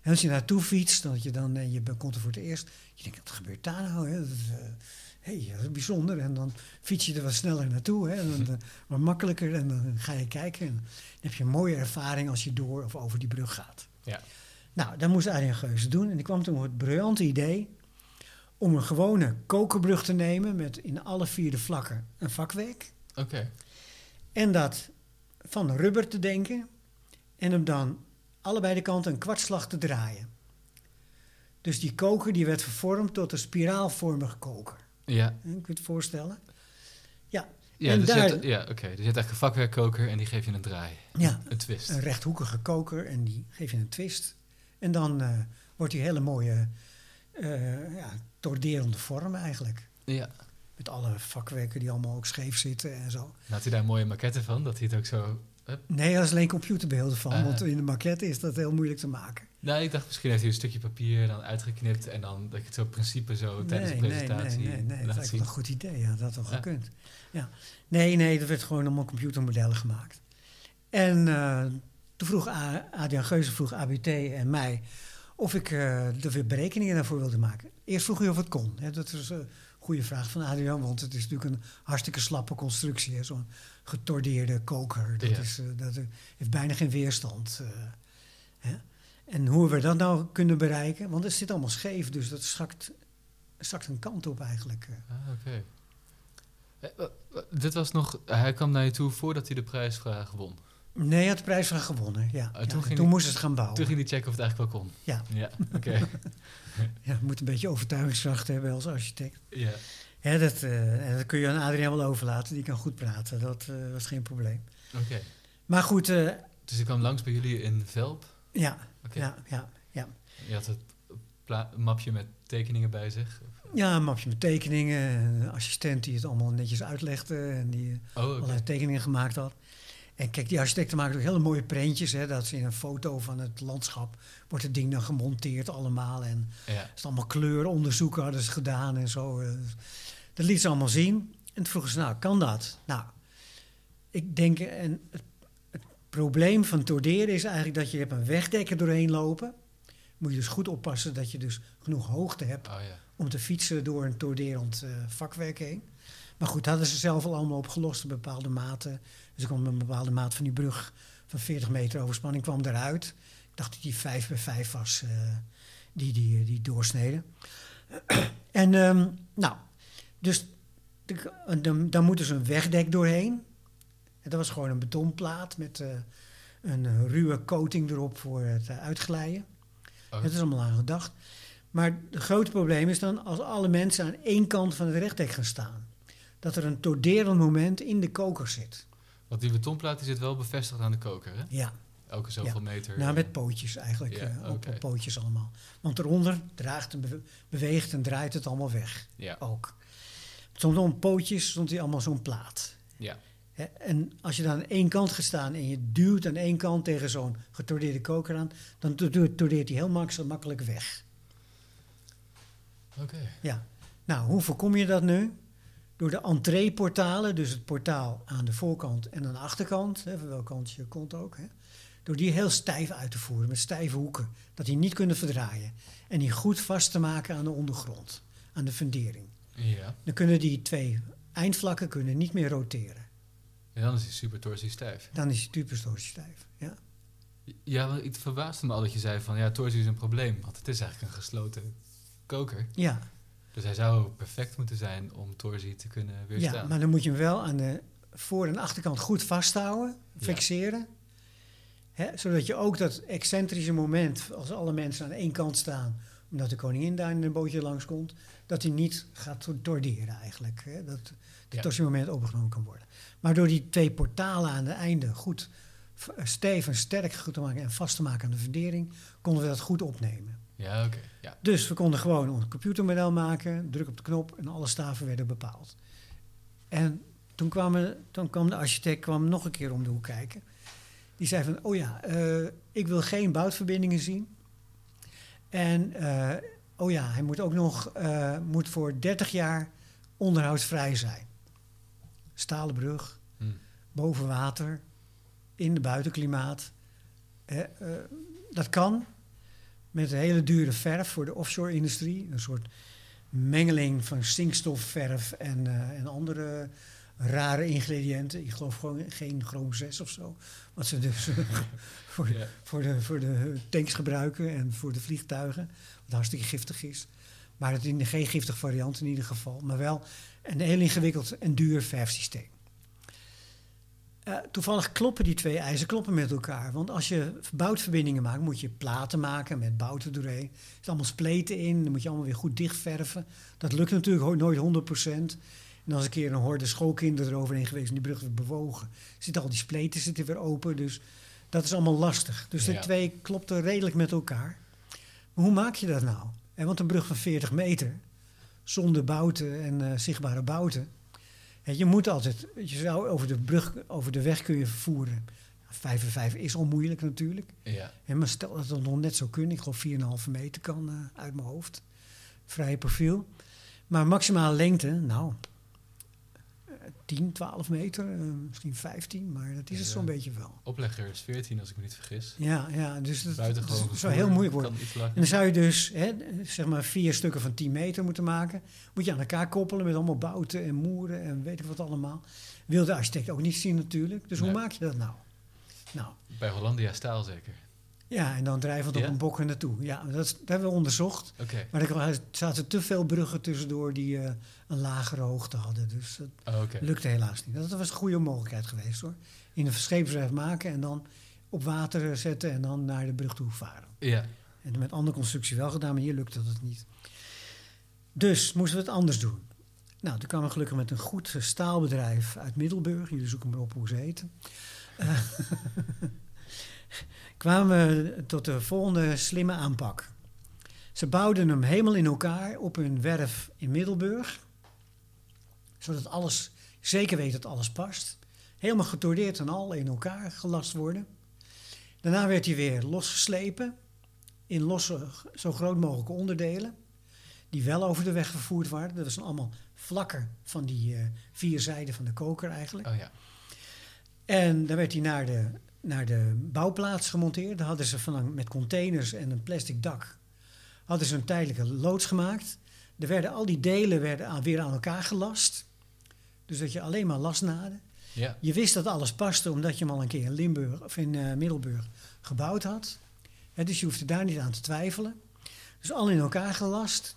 En als je naartoe fietst, dat je dan, eh, je komt er voor het eerst, je denkt, wat gebeurt daar nou? Hè? Dat is, eh, hey, dat is bijzonder. En dan fiets je er wat sneller naartoe, hè? En dan, eh, wat makkelijker. En dan ga je kijken. En dan heb je een mooie ervaring als je door of over die brug gaat. Ja. Nou, dat moest Arjen Geuze doen. En die kwam toen met het briljante idee om een gewone kokerbrug te nemen met in alle vier de vlakken een vakwerk. Oké, En dat van rubber te denken en hem dan allebei de kanten een kwartslag te draaien. Dus die koker die werd vervormd tot een spiraalvormige koker. ja. Kun je het voorstellen? Ja, Ja, En dus je daar- hebt, ja, oké. Dus je hebt eigenlijk een vakwerkkoker en die geef je een draai. ja Een twist. een rechthoekige koker en die geef je een twist. En dan eh, wordt die hele mooie, eh ja, torderende vorm eigenlijk. Ja. Met alle vakwerken die allemaal ook scheef zitten en zo. Had hij daar mooie maquette van? Dat hij het ook zo... Hup. Nee, dat is alleen computerbeelden van, Ah. want in de maquette is dat heel moeilijk te maken. Nou, ik dacht misschien heeft hij een stukje papier dan uitgeknipt en dan dat je het zo principe zo tijdens de presentatie Nee, nee, nee, dat is laat een goed idee. Ja, dat had wel Ja. gekund. Ja. Nee, nee, er werd gewoon allemaal computermodellen gemaakt. En eh, toen vroeg A- Adriaan Geuze vroeg ABT en mij of ik eh, er weer berekeningen daarvoor wilde maken. Eerst vroeg hij of het kon. Hè. Dat is een goede vraag van Adriaan, want het is natuurlijk een hartstikke slappe constructie. Zo'n getordeerde koker. Dat, Ja. is, eh, dat eh, heeft bijna geen weerstand. eh, hè. En hoe we dat nou kunnen bereiken, want het zit allemaal scheef, dus dat zakt, zakt een kant op eigenlijk. eh. Ah, oké. Eh, Dit was nog... Hij kwam naar je toe voordat hij de prijsvraag won. Nee, hij had de prijsvraag gewonnen, ja. Ah, toen Ja, toen moest het gaan bouwen. Toen ging hij checken of het eigenlijk wel kon. Ja. Ja, oké. (laughs) Ja, je moet een beetje overtuigingskracht hebben als architect. ja. Hè, dat, eh, dat kun je aan Adriaan wel overlaten, die kan goed praten. Dat eh, was geen probleem. Oké. Maar goed, eh, Dus hij kwam langs bij jullie in Velp. ja, ja, ja, ja. Je had het mapje met tekeningen bij zich. Ja, een mapje met tekeningen. Een assistent die het allemaal netjes uitlegde en die Oh, allerlei tekeningen gemaakt had. En kijk, die architecten maken ook hele mooie prentjes. Hè, dat ze in een foto van het landschap wordt het ding dan gemonteerd allemaal. En Ja. Het is allemaal kleuronderzoeken hadden ze gedaan en zo. eh. Dat liet ze allemaal zien. En toen vroegen ze, nou, kan dat? Nou, ik denk, en het, het probleem van torderen is eigenlijk dat je hebt een wegdekker doorheen lopen. Moet je dus goed oppassen dat je dus genoeg hoogte hebt Oh ja. om te fietsen door een torderend eh, vakwerk heen. Maar goed, hadden ze zelf al allemaal opgelost in bepaalde maten. Dus ik kwam een bepaalde maat van die brug van 40 meter overspanning kwam eruit. Ik dacht dat die 5 bij 5 was, eh, die, die, die doorsneden. (clears throat) en ehm, nou, dus de, de, daar moeten ze een wegdek doorheen. En dat was gewoon een betonplaat met eh, een ruwe coating erop voor het eh, uitglijden. Oh. Het is allemaal aan gedacht. Maar het grote probleem is dan als alle mensen aan één kant van het rechtdek gaan staan. Dat er een torderend moment in de koker zit. Want die betonplaat die zit wel bevestigd aan de koker, hè? Ja, Elke zoveel meter. nou eh, met pootjes eigenlijk. Ja, eh, op, pootjes allemaal. Want eronder draagt en bewe- beweegt en draait het allemaal weg. Ja, Ook. Stond op pootjes stond hij allemaal zo'n plaat. ja. En als je dan aan één kant gaat staan en je duwt aan één kant tegen zo'n getordeerde koker aan, dan to- to- tordeert hij heel mak- makkelijk weg. Oké. Ja. Nou, hoe voorkom je dat nu? Door de entreeportalen, dus het portaal aan de voorkant en aan de achterkant, hè, van welke kant je komt ook, hè, door die heel stijf uit te voeren, met stijve hoeken, dat die niet kunnen verdraaien. En die goed vast te maken aan de ondergrond, aan de fundering. Ja. Dan kunnen die twee eindvlakken kunnen niet meer roteren. En dan is hij super torsie stijf. Dan is die typisch stijf. Ja. Ja, want het verbaasde me al dat je zei van ja, torsie is een probleem. Want het is eigenlijk een gesloten koker. Ja, Dus hij zou perfect moeten zijn om torsie te kunnen ja, weerstaan. maar dan moet je hem wel aan de voor- en achterkant goed vasthouden, Ja. fixeren. Hè, zodat je ook dat excentrische moment, als alle mensen aan één kant staan, omdat de koningin daar in een bootje langskomt, dat hij niet gaat to- torderen eigenlijk. Hè, dat het Ja. torsiomoment opgenomen kan worden. Maar door die twee portalen aan het einde goed stevig en sterk goed te maken en vast te maken aan de fundering, konden we dat goed opnemen. Ja, oké. Ja. Dus we konden gewoon ons computermodel maken, druk op de knop en alle staven werden bepaald. En toen kwam, er- toen kwam de architect kwam nog een keer om de hoek kijken. Die zei van, oh ja, eh, ik wil geen boutverbindingen zien. En eh, oh ja, hij moet ook nog eh, moet voor 30 jaar onderhoudsvrij zijn. Stalen brug, Hm. boven water, in de buitenklimaat. Dat kan met een hele dure verf voor de offshore-industrie. Een soort mengeling van zinkstofverf en, eh, en andere rare ingrediënten. Ik geloof gewoon geen chroom 6 of zo. Wat ze dus (laughs) voor, voor, de, voor de tanks gebruiken en voor de vliegtuigen. Wat hartstikke giftig is. Maar het is geen giftig variant in ieder geval. Maar wel een heel ingewikkeld en duur verfsysteem. Eh, toevallig kloppen die twee eisen kloppen met elkaar. Want als je boutverbindingen maakt, moet je platen maken met bouten doorheen. Er zitten allemaal spleten in, dan moet je allemaal weer goed dichtverven. Dat lukt natuurlijk nooit 100%. En als een keer een horde schoolkinderen eroverheen geweest en die brug werd bewogen, zitten al die spleten zitten weer open. Dus dat is allemaal lastig. Dus de Ja. twee klopten redelijk met elkaar. Maar hoe maak je dat nou? En want een brug van 40 meter, zonder bouten en eh, zichtbare bouten. Je moet altijd, je zou over de brug, over de weg kun je vervoeren. Vijf en vijf is al moeilijk natuurlijk. Ja. Hè, maar stel dat het nog net zo kunnen, ik geloof 4,5 meter kan eh, uit mijn hoofd. Vrije profiel. Maar maximale lengte, nou, 10, 12 meter, eh, misschien 15, maar dat is het zo'n beetje wel. Oplegger is 14 als ik me niet vergis. Ja, ja dus dat, dat zou heel moeilijk worden. En dan zou je dus hè, zeg maar vier stukken van 10 meter moeten maken. Moet je aan elkaar koppelen met allemaal bouten en moeren en weet ik wat allemaal. Wil de architect ook niet zien natuurlijk. Dus hoe maak je dat nou? Nou, Bij Hollandia Staal zeker. Ja, en dan drijven we op Ja? een bok naartoe. Ja, dat, hebben we onderzocht. Oké. Maar er zaten te veel bruggen tussendoor die eh, een lagere hoogte hadden. Dus dat Oh, lukte helaas niet. Dat was een goede mogelijkheid geweest hoor. In een scheepswerf maken en dan op water zetten en dan naar de brug toe varen. Ja. En met andere constructie wel gedaan, maar hier lukte dat niet. Dus moesten we het anders doen. Nou, toen kwamen we gelukkig met een goed eh, staalbedrijf uit Middelburg. Jullie zoeken maar op hoe ze heten. Eh, (laughs) kwamen we tot de volgende slimme aanpak. Ze bouwden hem helemaal in elkaar op hun werf in Middelburg. Zodat alles, zeker weet dat alles past. Helemaal getordeerd en al in elkaar gelast worden. Daarna werd hij weer losgeslepen in losse, zo groot mogelijke onderdelen. Die wel over de weg vervoerd waren. Dat was allemaal vlakken van die eh, vier zijden van de koker eigenlijk. Oh ja. En dan werd hij naar de, naar de bouwplaats gemonteerd. Daar hadden ze van, met containers en een plastic dak... hadden ze een tijdelijke loods gemaakt. Er werden, al die delen werden aan, weer aan elkaar gelast. Dus dat je alleen maar lastnaden. Ja. Je wist dat alles paste omdat je hem al een keer in Limburg of in eh, Middelburg gebouwd had. Dus je hoefde daar niet aan te twijfelen. Dus al in elkaar gelast.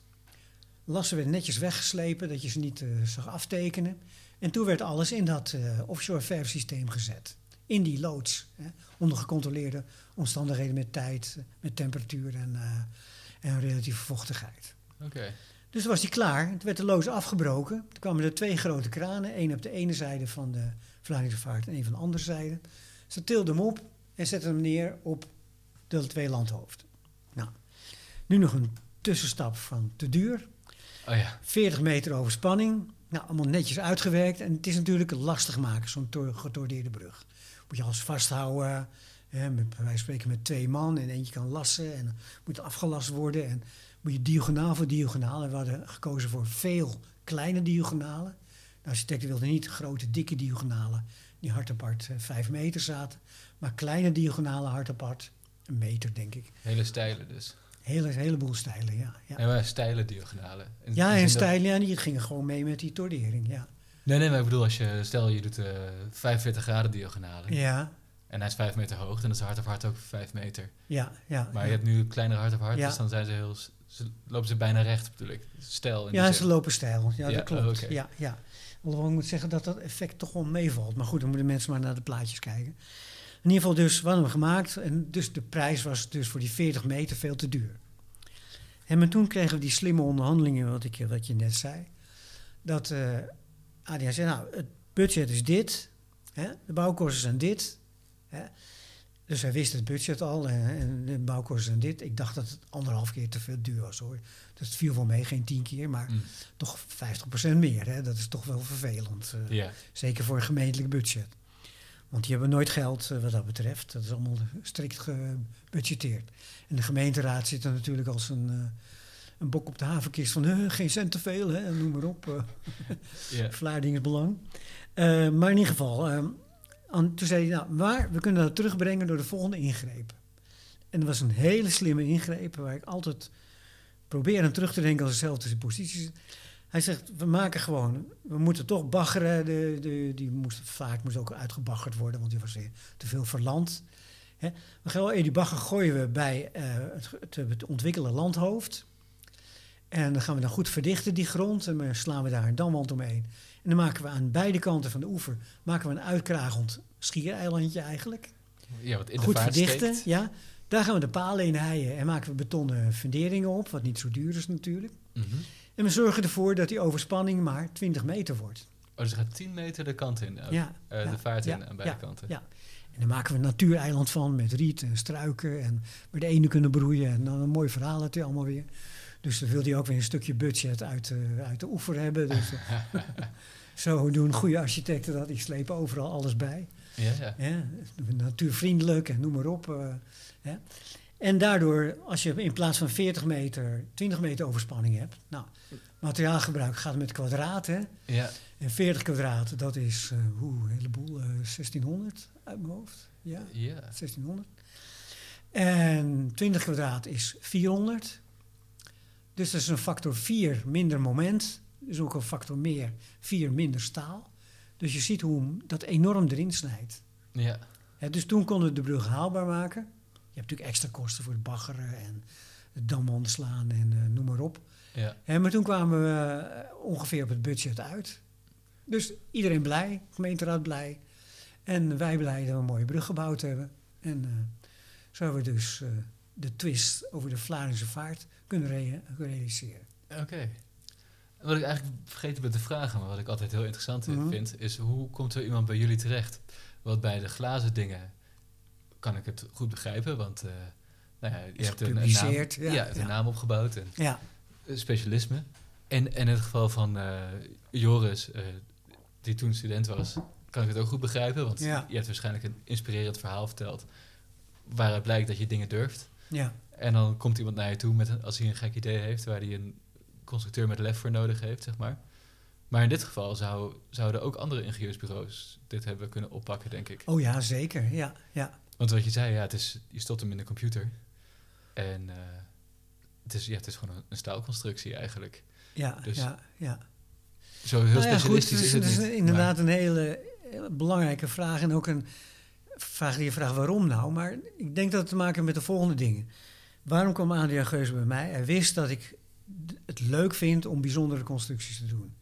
Lassen werden netjes weggeslepen, dat je ze niet eh, zag aftekenen. En toen werd alles in dat eh, offshore verfsysteem gezet. In die loods. Hè, onder gecontroleerde omstandigheden met tijd, met temperatuur en, eh, en relatieve vochtigheid. Oké. Dus was hij klaar. Toen werd de loods afgebroken. Toen kwamen er twee grote kranen. één op de ene zijde van de Vlaardingse en één van de andere zijde. Ze tilden hem op en zetten hem neer op de twee landhoofden. Nou, nu nog een tussenstap van te duur. Oh ja. 40 meter overspanning. Nou, allemaal netjes uitgewerkt. En het is natuurlijk lastig maken, zo'n tor- getordeerde brug. Moet je alles vasthouden. Hè, met, van spreken met twee man. En eentje kan lassen. En moet afgelast worden. En moet je diagonaal voor diagonaal. En we hadden gekozen voor veel kleine diagonalen. De architecten wilden niet grote, dikke diagonalen. Die hard apart eh, vijf meter zaten. Maar kleine diagonalen hard apart. Een meter, denk ik. Hele stijlen dus. Hele, heleboel stijlen, ja. Ja, En maar stijle diagonalen. Ja en stijlen, ja, die gingen gewoon mee met die tordering, ja. Nee, nee, maar ik bedoel, als je, stel je doet eh 45 graden diagonalen. Ja, En hij is 5 meter hoog, dan is de hart of hart ook 5 meter. ja, ja. Maar ja. je hebt nu kleinere hart of hart, Ja. dus dan zijn ze heel... Ze, lopen ze bijna recht, bedoel ik. Stijl in Ja, ze lopen stijl. Ja, Ja, dat klopt. oh, ja, ja. Alhoewel ik moet zeggen dat dat effect toch wel meevalt. Maar goed, dan moeten mensen maar naar de plaatjes kijken. In ieder geval dus, wat hebben we gemaakt. En dus de prijs was dus voor die 40 meter veel te duur. En maar toen kregen we die slimme onderhandelingen, wat, ik, wat je net zei. Dat eh ADA zei, nou, het budget is dit. Hè, de bouwkosten zijn dit. Hè. Dus hij wist het budget al en, en de bouwkosten zijn dit. Ik dacht dat het anderhalf keer te veel duur was hoor. Dus het viel voor mij geen tien keer, maar Mm, toch 50% meer. Hè? Dat is toch wel vervelend. eh, Zeker voor een gemeentelijk budget. Want die hebben nooit geld eh, wat dat betreft. Dat is allemaal strikt gebudgeteerd. En de gemeenteraad zit er natuurlijk als een, eh, een bok op de havenkist van "Huh, geen cent te veel, hè? noem maar op. eh (laughs) ja. Vlaardingsbelang. Eh, maar in ieder geval, eh, aan- toen zei hij, nou, maar we kunnen dat terugbrengen door de volgende ingreep. En dat was een hele slimme ingreep, waar ik altijd probeer aan terug te denken als dezelfde positie zit. Hij zegt, we maken gewoon, we moeten toch baggeren. De, de, die moest, vaak moest ook uitgebaggerd worden, want die was weer te veel verland. Hè. We gaan wel, die bagger gooien we bij eh, het, het, het ontwikkelde landhoofd. En dan gaan we dan goed verdichten, die grond. En dan slaan we daar een damwand omheen. En dan maken we aan beide kanten van de oever maken we een uitkragend schiereilandje eigenlijk. ja, wat in de goed verdichten, steekt. ja. Daar gaan we de palen in heien en maken we betonnen funderingen op, wat niet zo duur is natuurlijk. Mhm. En we zorgen ervoor dat die overspanning maar 20 meter wordt. Oh, dus gaat 10 meter de kant in. ook. Ja, Eh, ja, de vaart in ja, aan beide ja, kanten. ja. En dan maken we een natuureiland van met riet en struiken en waar de ene kunnen broeien. En dan een mooi verhaal hij allemaal weer. Dus dan wil hij ook weer een stukje budget uit, eh, uit de oever hebben. Dus, (laughs) eh, zo doen goede architecten dat. Die slepen overal alles bij. Ja, ja. Hè? Natuurvriendelijk en noem maar op. eh? En daardoor, als je in plaats van 40 meter 20 meter overspanning hebt. Nou, materiaalgebruik gaat met kwadraten. ja. En 40 kwadraten, dat is hoe, een heleboel, eh, 1600 uit mijn hoofd. Ja, ja. 1600. En 20 kwadraat is 400. Dus dat is een factor 4 minder moment. Dus ook een factor meer 4 minder staal. Dus je ziet hoe dat enorm erin snijdt. ja. Dus toen konden we de brug haalbaar maken. Je hebt natuurlijk extra kosten voor het baggeren en het damwand slaan en eh, noem maar op. ja. Hè, maar toen kwamen we eh, ongeveer op het budget uit. Dus iedereen blij, gemeenteraad blij. En wij blij dat we een mooie brug gebouwd hebben. En eh, zo hebben we dus de twist over de Vlaardingse vaart kunnen rea- realiseren. Oké. Wat ik eigenlijk vergeten ben te vragen, maar wat ik altijd heel interessant Mhm. vind, is hoe komt er iemand bij jullie terecht? Want bij de glazen dingen kan ik het goed begrijpen, want eh, nou ja, je hebt een, een naam, ja, een ja. naam opgebouwd en Ja, specialisme. En, en in het geval van eh, Joris, eh, die toen student was, kan ik het ook goed begrijpen, want je hebt waarschijnlijk een inspirerend verhaal verteld waaruit blijkt dat je dingen durft. Ja, En dan komt iemand naar je toe met als hij een gek idee heeft, waar hij een constructeur met lef voor nodig heeft, zeg maar. Maar in dit geval zou, zouden ook andere ingenieursbureaus dit hebben kunnen oppakken, denk ik. oh ja, zeker. Ja, ja. Want wat je zei, ja, het is, je stopt hem in de computer. En eh, het, is, ja, het is gewoon een, een staalconstructie eigenlijk. Ja, Dus ja, ja. Zo heel Nou ja, goed, specialistisch het is is, het het is niet. inderdaad een hele, hele belangrijke vraag. En ook een vraag je vraagt waarom nou. Maar ik denk dat het te maken heeft met de volgende dingen. Waarom kwam Adriaan Geuze bij mij? Hij wist dat ik het leuk vind om bijzondere constructies te doen.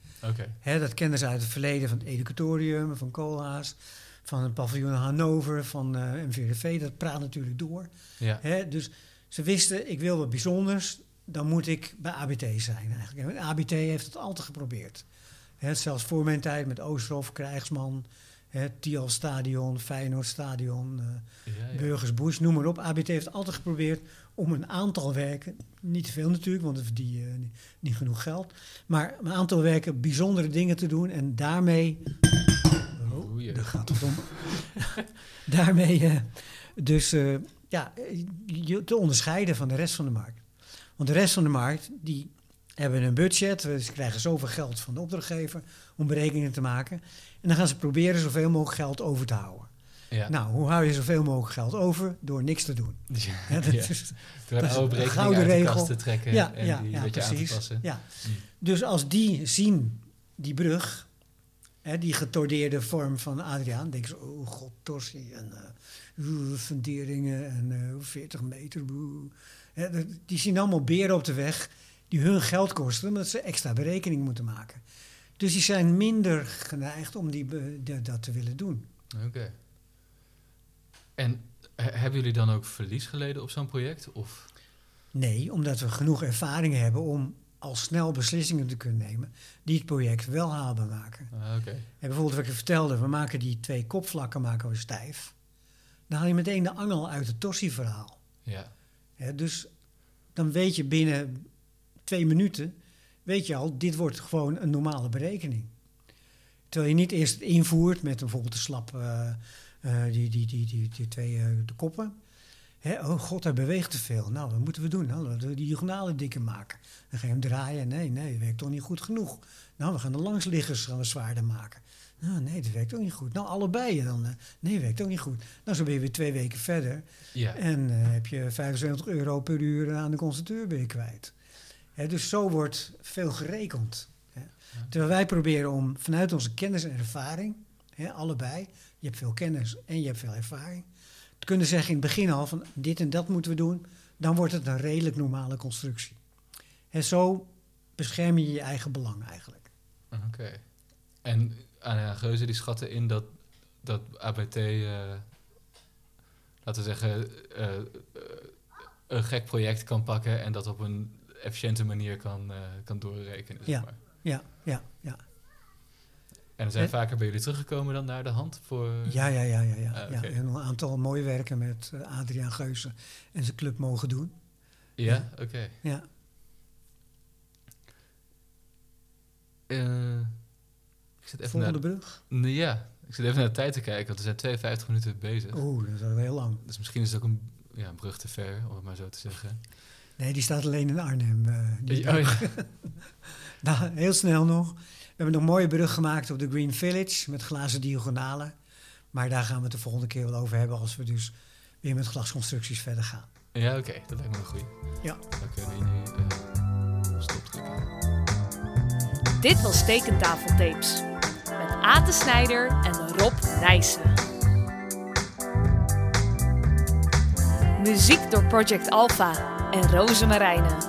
Hè, dat kenden ze uit het verleden van het Educatorium, van Koolhaas, van het paviljoen Hannover, van eh MVRV. Dat praat natuurlijk door. ja. Dus ze wisten, ik wil wat bijzonders, dan moet ik bij ABT zijn eigenlijk. En ABT heeft het altijd geprobeerd. Hè, zelfs voor mijn tijd met Oosterhof, Krijgsman, Het Tial Stadion, Feyenoord Stadion, eh, Ja, ja. Burgers Bush, noem maar op. ABT heeft altijd geprobeerd om een aantal werken, niet te veel natuurlijk, want het eh, niet, niet genoeg geld, maar een aantal werken bijzondere dingen te doen en daarmee. Oh, daar gaat het om. (laughs) daarmee eh, dus ja, je te onderscheiden van de rest van de markt. Want de rest van de markt, die hebben een budget, eh, ze krijgen zoveel geld van de opdrachtgever om berekeningen te maken. En dan gaan ze proberen zoveel mogelijk geld over te houden. Ja. Nou, hoe hou je zoveel mogelijk geld over? Door niks te doen. (laughs) Ja, Ja, dat ja. is- Door een is oude een gouden regel. kast te trekken ja, en ja, die ja, een beetje aan te precies. passen. Ja. Mm. Dus als die zien, die brug, hè, die getordeerde vorm van Adriaan, denken ze, oh god, torsie en eh, oeh, funderingen en eh, 40 meter. boe. Hè, die zien allemaal beren op de weg die hun geld kosten, omdat ze extra berekening moeten maken. Dus die zijn minder geneigd om die, de- dat te willen doen. Oké. En he- hebben jullie dan ook verlies geleden op zo'n project? Of? Nee, omdat we genoeg ervaring hebben om al snel beslissingen te kunnen nemen die het project wel haalbaar maken. Ah, Oké. En bijvoorbeeld wat ik vertelde, we maken die twee kopvlakken maken we stijf. Dan haal je meteen de angel uit het Tossie-verhaal. Ja. Hè, dus dan weet je binnen twee minuten, weet je al, dit wordt gewoon een normale berekening. Terwijl je niet eerst het invoert met bijvoorbeeld de slap, eh, eh, die, die, die, die, die twee eh, de koppen. Hè, oh god, hij beweegt te veel. Nou, wat moeten we doen? Nou, laten we die diagonalen dikker maken. Dan ga je hem draaien. Nee, nee, dat werkt toch niet goed genoeg. Nou, we gaan de langsliggers gaan we zwaarder maken. Nou, nee, dat werkt ook niet goed. Nou, allebei dan. nee, dat werkt ook niet goed. Nou, zo ben je weer twee weken verder. Ja. En heb je 75 euro per uur aan de constructeur ben je kwijt. Dus zo wordt veel gerekend. Terwijl wij proberen om vanuit onze kennis en ervaring, allebei, je hebt veel kennis en je hebt veel ervaring, te kunnen zeggen in het begin al van dit en dat moeten we doen, dan wordt het een redelijk normale constructie. En zo bescherm je je eigen belang eigenlijk. Oké. En Anja Geuze die schatten in dat, dat ABT, eh, laten we zeggen, eh, eh, een gek project kan pakken en dat op een efficiënte manier kan, eh, kan doorrekenen. Zeg Ja. maar. Ja, ja, ja. En er zijn vaker bij jullie teruggekomen dan naar de hand voor. Ja, ja, ja, ja. ja. Ah, ja. En een aantal mooie werken met eh, Adriaan Geuze en zijn club mogen doen. Ja? Oké. Ja. Eh, ik zit even Volgende naar, brug. Nee, ja, ik zit even naar de tijd te kijken, want we zijn 52 minuten bezig. Oeh, dat is al heel lang. Dus misschien is het ook een ja, een brug te ver, om het maar zo te zeggen. Nee, die staat alleen in Arnhem. eh, die Oh, ja. (laughs) Nou, heel snel nog. We hebben nog een mooie brug gemaakt op de Green Village met glazen diagonalen. Maar daar gaan we het de volgende keer wel over hebben als we dus weer met glasconstructies verder gaan. Ja, oké, dat lijkt me een goeie. Ja. Dan kunnen we nu eh stop drukken. Dit was Tekentafeltapes. Met Ate Snijder en Rob Nijssen. Muziek door Project Alpha en Roze Marijnen.